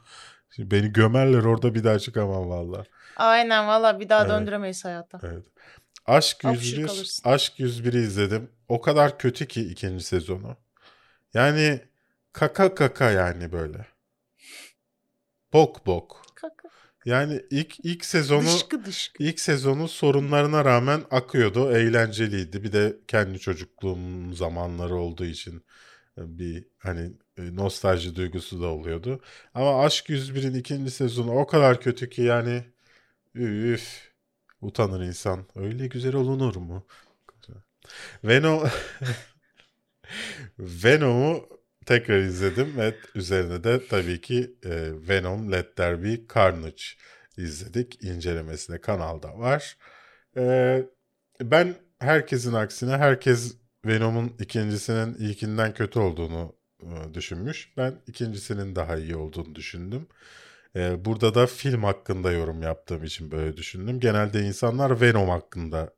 Şimdi beni gömerler orada bir daha çıkamam valla. Aynen valla bir daha Evet. döndüremeyiz hayata. Evet. Aşk Apşır 101, kalırsın. Aşk 101'i izledim. O kadar kötü ki ikinci sezonu. Yani kaka kaka yani böyle. Bok bok. Kaka. Yani ilk ilk sezonu Dışkı dışkı. ilk sezonu sorunlarına rağmen akıyordu. Eğlenceliydi. Bir de kendi çocukluğum zamanları olduğu için bir hani e, nostalji duygusu da oluyordu. Ama Aşk 101'in ikinci sezonu o kadar kötü ki yani üf utanır insan. Öyle güzel olunur mu? Venom Venom'u tekrar izledim ve üzerine de tabii ki e, Venom Let There Be Carnage izledik. İncelemesine kanalda var. E, ben herkesin aksine herkes Venom'un ikincisinin ilkinden kötü olduğunu e, düşünmüş. Ben ikincisinin daha iyi olduğunu düşündüm. E, burada da film hakkında yorum yaptığım için böyle düşündüm. Genelde insanlar Venom hakkında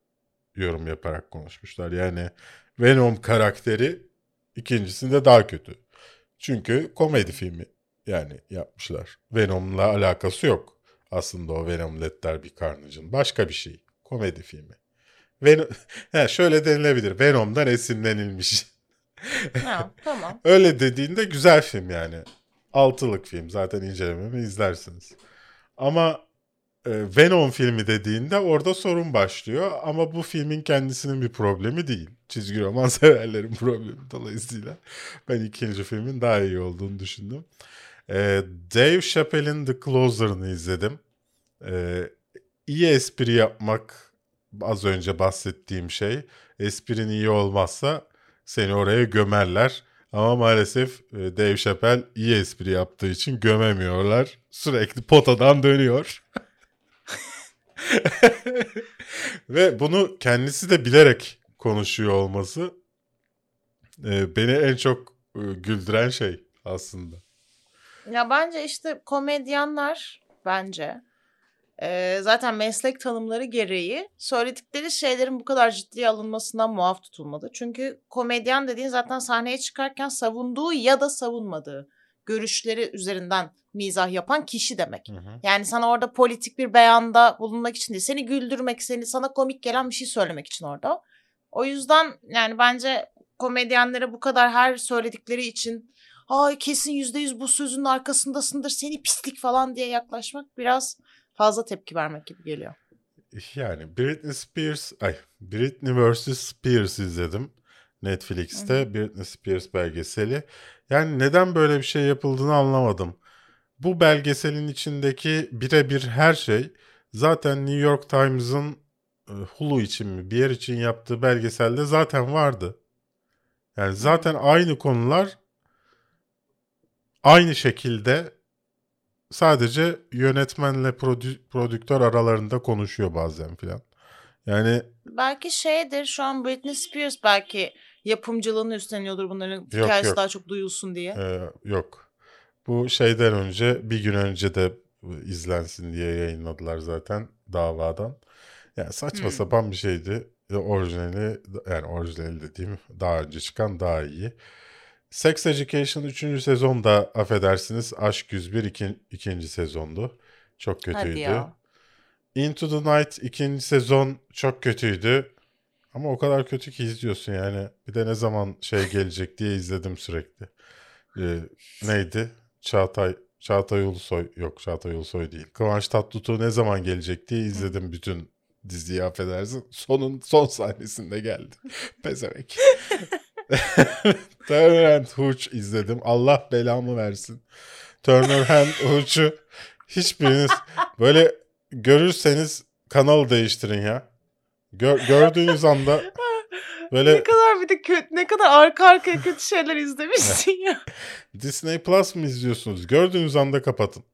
yorum yaparak konuşmuşlar. Yani Venom karakteri ikincisinde daha kötü. Çünkü komedi filmi yani yapmışlar. Venom'la alakası yok. Aslında o Venom Let There Be Carnage'ın başka bir şey. Komedi filmi. Venom, he, şöyle denilebilir. Venom'dan esinlenilmiş. Ha, tamam. Öyle dediğinde güzel film yani. Altılık film. Zaten incelememi izlersiniz. Ama Venom filmi dediğinde orada sorun başlıyor. Ama bu filmin kendisinin bir problemi değil. Çizgi roman severlerin problemi dolayısıyla. Ben ikinci filmin daha iyi olduğunu düşündüm. E, Dave Chappelle'in The Closer'ını izledim. E, iyi espri yapmak az önce bahsettiğim şey. Esprin iyi olmazsa seni oraya gömerler. Ama maalesef e, Dave Chappelle iyi espri yaptığı için gömemiyorlar. Sürekli potadan dönüyor. Ve bunu kendisi de bilerek konuşuyor olması e, beni en çok e, güldüren şey aslında. Ya bence işte komedyenler bence e, zaten meslek tanımları gereği söyledikleri şeylerin bu kadar ciddiye alınmasından muaf tutulmadı. Çünkü komedyen dediğin zaten sahneye çıkarken savunduğu ya da savunmadığı görüşleri üzerinden mizah yapan kişi demek. Hı hı. Yani sana orada politik bir beyanda bulunmak için değil, seni güldürmek, seni sana komik gelen bir şey söylemek için orada. O yüzden yani bence komedyenlere bu kadar her söyledikleri için ay kesin yüzde yüz bu sözün arkasındasındır seni pislik falan diye yaklaşmak biraz fazla tepki vermek gibi geliyor. Yani Britney Spears, ay Britney vs. Spears izledim. Netflix'te Britney Spears belgeseli. Yani neden böyle bir şey yapıldığını anlamadım. Bu belgeselin içindeki birebir her şey zaten New York Times'ın e, Hulu için mi bir yer için yaptığı belgeselde zaten vardı. Yani zaten aynı konular aynı şekilde sadece yönetmenle prodü- prodüktör aralarında konuşuyor bazen filan. Yani Belki şeydir şu an Britney Spears belki yapımcılığını üstleniyordur bunların hikayesi yok. daha çok duyulsun diye. e, yok. Bu şeyden önce bir gün önce de izlensin diye yayınladılar zaten davadan. Yani saçma Hmm. sapan bir şeydi. E, Orijinali yani orijinali dediğim daha önce çıkan daha iyi. Sex Education 3. sezon da affedersiniz Aşk 101 iki, ikinci sezondu. Çok Hadi kötüydü. ya. Into the Night ikinci sezon çok kötüydü. Ama o kadar kötü ki izliyorsun yani. Bir de ne zaman şey gelecek diye izledim sürekli. Ee, neydi? Çağatay Çağatay Ulusoy yok Çağatay Ulusoy değil. Kıvanç Tatlıtuğ ne zaman gelecek diye izledim bütün diziyi affedersin. Sonun son sahnesinde geldi. Pezevenk. Turner and Hooch izledim. Allah belamı versin. Turner and Hooch'u hiçbiriniz böyle görürseniz kanal değiştirin ya. Gör- gördüğünüz anda böyle Ne kadar bir de kötü, ne kadar arka arkaya kötü şeyler izlemişsin ya. Disney Plus mı izliyorsunuz? Gördüğünüz anda kapatın.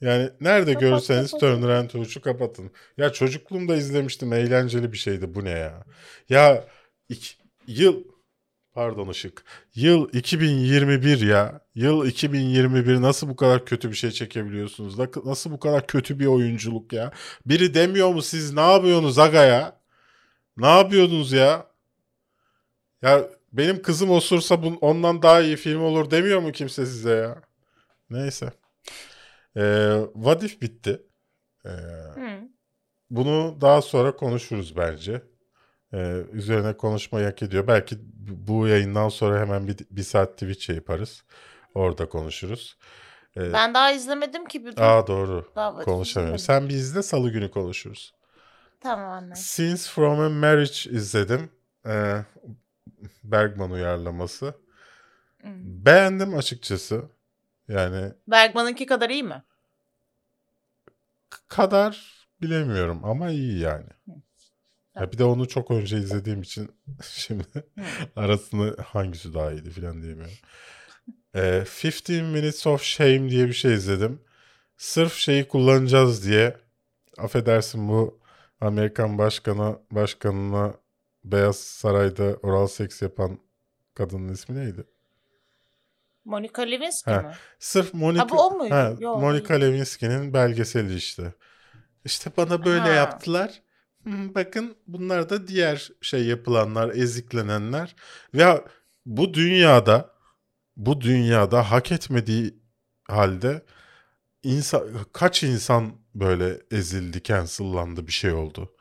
Yani nerede Kapat, görürseniz kapat. Turner Hooch'u kapatın. Ya çocukluğumda izlemiştim. Eğlenceli bir şeydi. Bu ne ya? Ya iki, yıl pardon ışık. Yıl 2021 ya. Yıl 2021 nasıl bu kadar kötü bir şey çekebiliyorsunuz? Nasıl bu kadar kötü bir oyunculuk ya? Biri demiyor mu siz ne yapıyorsunuz aga ya? Ne yapıyordunuz ya? Ya benim kızım osursa bun, ondan daha iyi film olur demiyor mu kimse size ya? Neyse. Ee, What If bitti. Ee, Hı. bunu daha sonra konuşuruz bence. Ee, üzerine konuşmayı hak ediyor. Belki bu yayından sonra hemen bir, bir saat Twitch yaparız. Orada konuşuruz. Ee, Ben daha izlemedim ki. Bir Aa doğru. Daha Konuşamıyorum. Sen bir izle salı günü konuşuruz. Tamam. Scenes from a Marriage izledim. Ee, Bergman uyarlaması. Hı. Beğendim açıkçası. Yani Bergman'ınki kadar iyi mi? kadar bilemiyorum ama iyi yani. Ha bir de onu çok önce izlediğim için şimdi arasını hangisi daha iyiydi falan diyemiyorum. Ee, 15 Minutes of Shame diye bir şey izledim. Sırf şeyi kullanacağız diye affedersin bu Amerikan başkanı başkanına Beyaz Saray'da oral seks yapan kadının ismi neydi? Monica Lewinsky Ha, mi? Sırf Monica, Ha, bu o muydu? Ha, Yok, Monica Lewinsky'nin belgeseli işte. İşte bana böyle Ha. yaptılar. Bakın bunlar da diğer şey yapılanlar, eziklenenler. Ve bu dünyada bu dünyada hak etmediği halde insan kaç insan böyle ezildi, cancellandı bir şey oldu.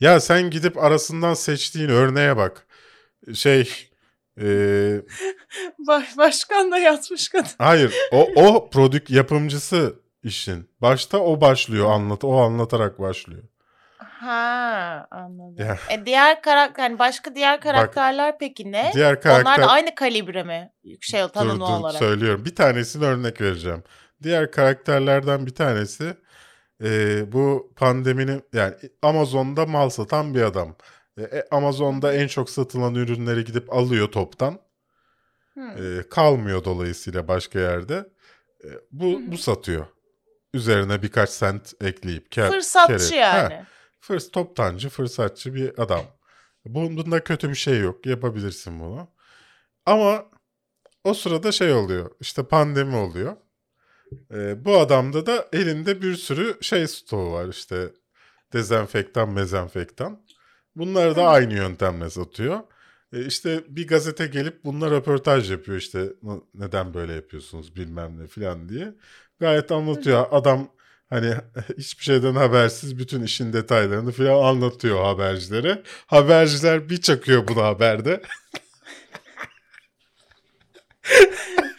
Ya sen gidip arasından seçtiğin örneğe bak. Şey eee Baş, başkan da yatmış kadın. Hayır, o o prodük yapımcısı işin. Başta o başlıyor anlat, o anlatarak başlıyor. Ha anladım. Ya. E diğer karakter yani başka diğer karakterler peki ne? Diğer Onlar da karakter aynı kalibre mi? Şey dur tanımlı dur olarak. söylüyorum. Bir tanesini örnek vereceğim. Diğer karakterlerden bir tanesi e, bu pandeminin yani Amazon'da mal satan bir adam. E, e, Amazon'da en çok satılan ürünleri gidip alıyor toptan. E, kalmıyor dolayısıyla başka yerde. E, bu bu satıyor. Üzerine birkaç sent ekleyip kar, Fırsatçı kere- yani. Ha, fırs toptancı, fırsatçı bir adam. Bunda kötü bir şey yok. Yapabilirsin bunu. Ama o sırada şey oluyor. İşte pandemi oluyor. Ee, bu adamda da elinde bir sürü şey stoğu var. İşte dezenfektan, mezenfektan. Bunları da aynı yöntemle satıyor. Ee, işte bir gazete gelip bununla röportaj yapıyor. İşte "N- neden böyle yapıyorsunuz bilmem ne falan diye. Gayet anlatıyor. Adam hani hiçbir şeyden habersiz bütün işin detaylarını falan anlatıyor habercilere. Haberciler bir çakıyor bunu haberde.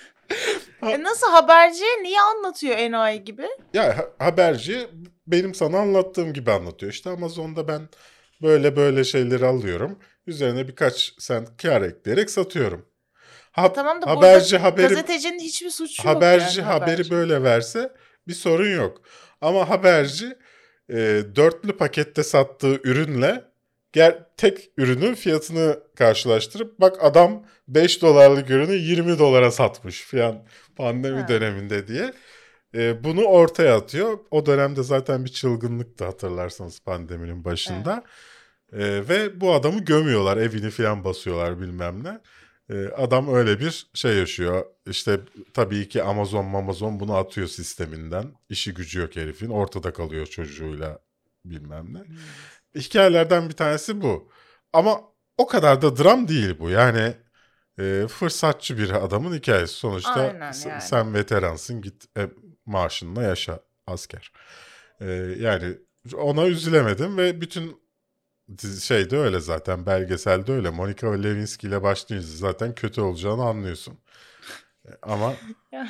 E nasıl haberciye niye anlatıyor enayi gibi? Ya ha- haberci benim sana anlattığım gibi anlatıyor. İşte Amazon'da ben böyle böyle şeyleri alıyorum. Üzerine birkaç sent kar ekleyerek satıyorum. Ha- Tamam da haberci burada haberi gazetecinin hiçbir suçu yok haberci yani haberi haberci. böyle verse bir sorun yok. Ama haberci e, dörtlü pakette sattığı ürünle ger tek ürünün fiyatını karşılaştırıp bak adam 5 dolarlık ürünü 20 dolara satmış falan pandemi Ha. döneminde diye. E, bunu ortaya atıyor. O dönemde zaten bir çılgınlıktı hatırlarsanız pandeminin başında. E, ve bu adamı gömüyorlar evini falan basıyorlar bilmem ne. E, adam öyle bir şey yaşıyor. İşte tabii ki Amazon Amazon bunu atıyor sisteminden. İşi gücü yok herifin. Ortada kalıyor çocuğuyla bilmem ne. Hikayelerden bir tanesi bu. Ama o kadar da dram değil bu. Yani e, fırsatçı bir adamın hikayesi. Sonuçta Aynen yani. sen veteransın git e, maaşınla yaşa asker. E, yani ona üzülemedim ve bütün şey de öyle zaten belgeselde öyle. Monica Lewinsky ile başlayınca zaten kötü olacağını anlıyorsun. Ama Yani.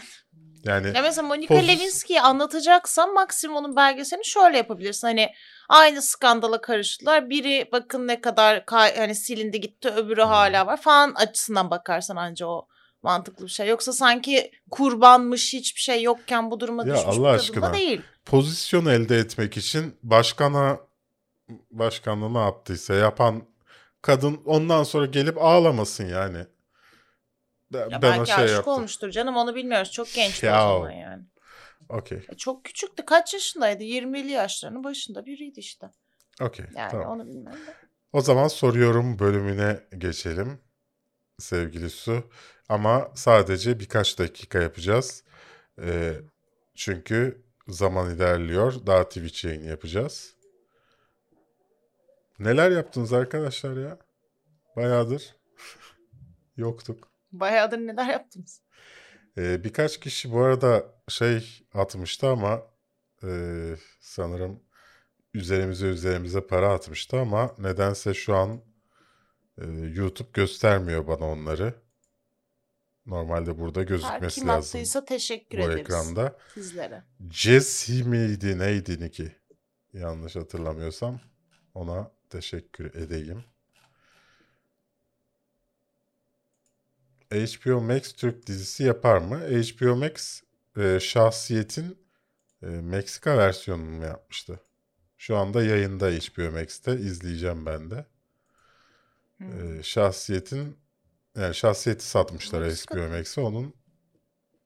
Yani Ya mesela Monica Pozis- Lewinsky'yi anlatacaksan maksimum onun belgeselini şöyle yapabilirsin. Hani aynı skandala karıştılar. Biri bakın ne kadar kay- hani silindi gitti öbürü Hmm. hala var falan açısından bakarsan anca o mantıklı bir şey. Yoksa sanki kurbanmış hiçbir şey yokken bu duruma Ya düşmüş Allah aşkına. değil. pozisyon elde etmek için başkana başkanlığı ne yaptıysa yapan kadın ondan sonra gelip ağlamasın yani. Ben, Ya ben belki şey aşık yaptım. olmuştur canım onu bilmiyoruz. Çok gençti Ya. o zaman yani. Okey. E çok küçüktü. Kaç yaşındaydı? 20'li yaşlarının başında biriydi işte. Okey. Yani Tamam. onu bilmiyorum. da. O zaman soruyorum bölümüne geçelim. Sevgili Su. Ama sadece birkaç dakika yapacağız. Ee, çünkü zaman ilerliyor. Daha Twitch yayını yapacağız. Neler yaptınız arkadaşlar ya? Bayağıdır yoktuk. Bayağıdır neler yaptınız? Ee, birkaç kişi bu arada şey atmıştı ama e, sanırım üzerimize üzerimize para atmıştı ama nedense şu an e, YouTube göstermiyor bana onları. Normalde burada Her gözükmesi kim lazım attıysa teşekkür bu ederiz ekranda. sizlere. Jesse miydi neydi Niki? Yanlış hatırlamıyorsam ona teşekkür edeyim. HBO Max Türk dizisi yapar mı? HBO Max e, Şahsiyet'in e, Meksika versiyonunu mu yapmıştı? Şu anda yayında HBO Max'te izleyeceğim ben de. Hmm. Ee, şahsiyetin yani şahsiyeti satmışlar Meksika- HBO Max'e onun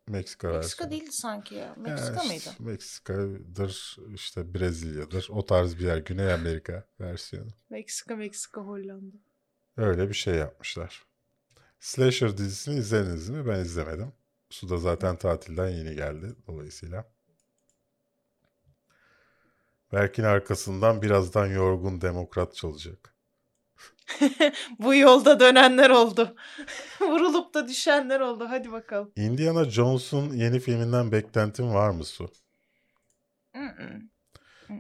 Meksika versiyonu. Meksika değildi sanki ya. Meksika Yani mıydı? işte Meksika'dır, işte Brezilya'dır. O tarz bir yer. Güney Amerika versiyonu. Meksika, Meksika, Hollanda. Öyle bir şey yapmışlar. Slasher dizisini izlediniz mi? Ben izlemedim. Su da zaten tatilden yeni geldi dolayısıyla. Berk'in arkasından birazdan yorgun demokrat çalacak. Bu yolda dönenler oldu. Vurulup da düşenler oldu. Hadi bakalım. Indiana Jones'un yeni filminden beklentin var mı Su?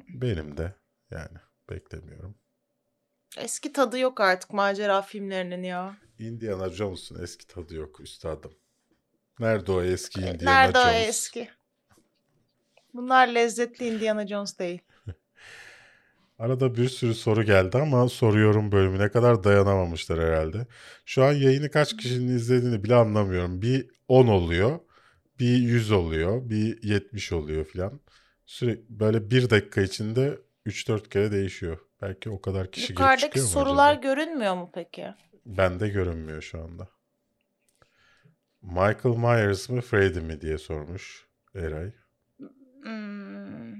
Benim de yani beklemiyorum. Eski tadı yok artık macera filmlerinin ya. Indiana Jones'un eski tadı yok üstadım. Nerede o eski Indiana Nerede o Jones? eski? Bunlar lezzetli Indiana Jones değil. Arada bir sürü soru geldi ama soruyorum bölümüne kadar dayanamamışlar herhalde. Şu an yayını kaç kişinin izlediğini bile anlamıyorum. Bir 10 oluyor, bir 100 oluyor, bir 70 oluyor filan. Sürekli böyle bir dakika içinde 3-4 kere değişiyor. Belki o kadar kişi Yukarıdaki sorular acaba? görünmüyor mu peki? Bende görünmüyor şu anda. Michael Myers mı Freddy mi diye sormuş Eray. Hmm.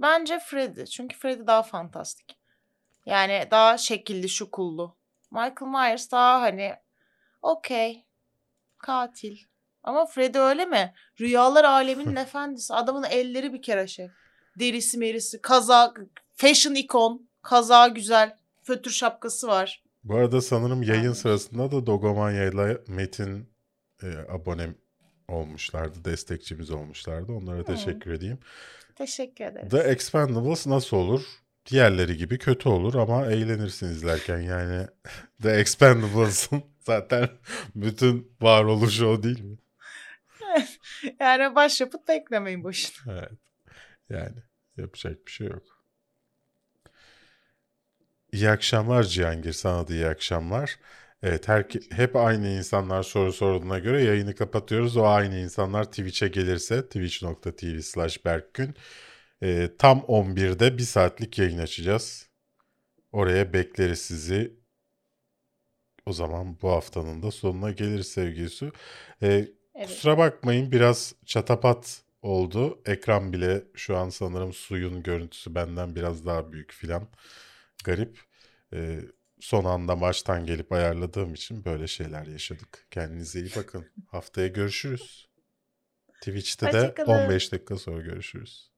Bence Freddy. Çünkü Freddy daha fantastik. Yani daha şekilli şukullu. Michael Myers daha hani okey katil. Ama Freddy öyle mi? Rüyalar aleminin efendisi. Adamın elleri bir kere şey. Derisi merisi, kazak, fashion ikon, kazağı güzel, fötür şapkası var. Bu arada sanırım yayın sırasında da Dogomanya ile Metin e, abone olmuşlardı, destekçimiz olmuşlardı. Onlara teşekkür edeyim. Teşekkür ederiz. The Expendables nasıl olur? Diğerleri gibi kötü olur ama eğlenirsin izlerken. Yani The Expendables'ın zaten bütün varoluşu o değil mi? Yani başyapıt beklemeyin boşuna. Evet. Yani yapacak bir şey yok. İyi akşamlar Cihangir. Sana da iyi akşamlar. Evet her, hep aynı insanlar soru sorduğuna göre yayını kapatıyoruz. O aynı insanlar Twitch'e gelirse twitch.tv slash berkgün e, tam 11'de bir saatlik yayın açacağız. Oraya bekleriz sizi. O zaman bu haftanın da sonuna gelir sevgili Su. E, Evet. Kusura bakmayın biraz çatapat oldu. Ekran bile şu an sanırım suyun görüntüsü benden biraz daha büyük filan. Garip. Ee, son anda maçtan gelip ayarladığım için böyle şeyler yaşadık. Kendinize iyi bakın. Haftaya görüşürüz. Twitch'te de Hoşça kalın. 15 dakika sonra görüşürüz.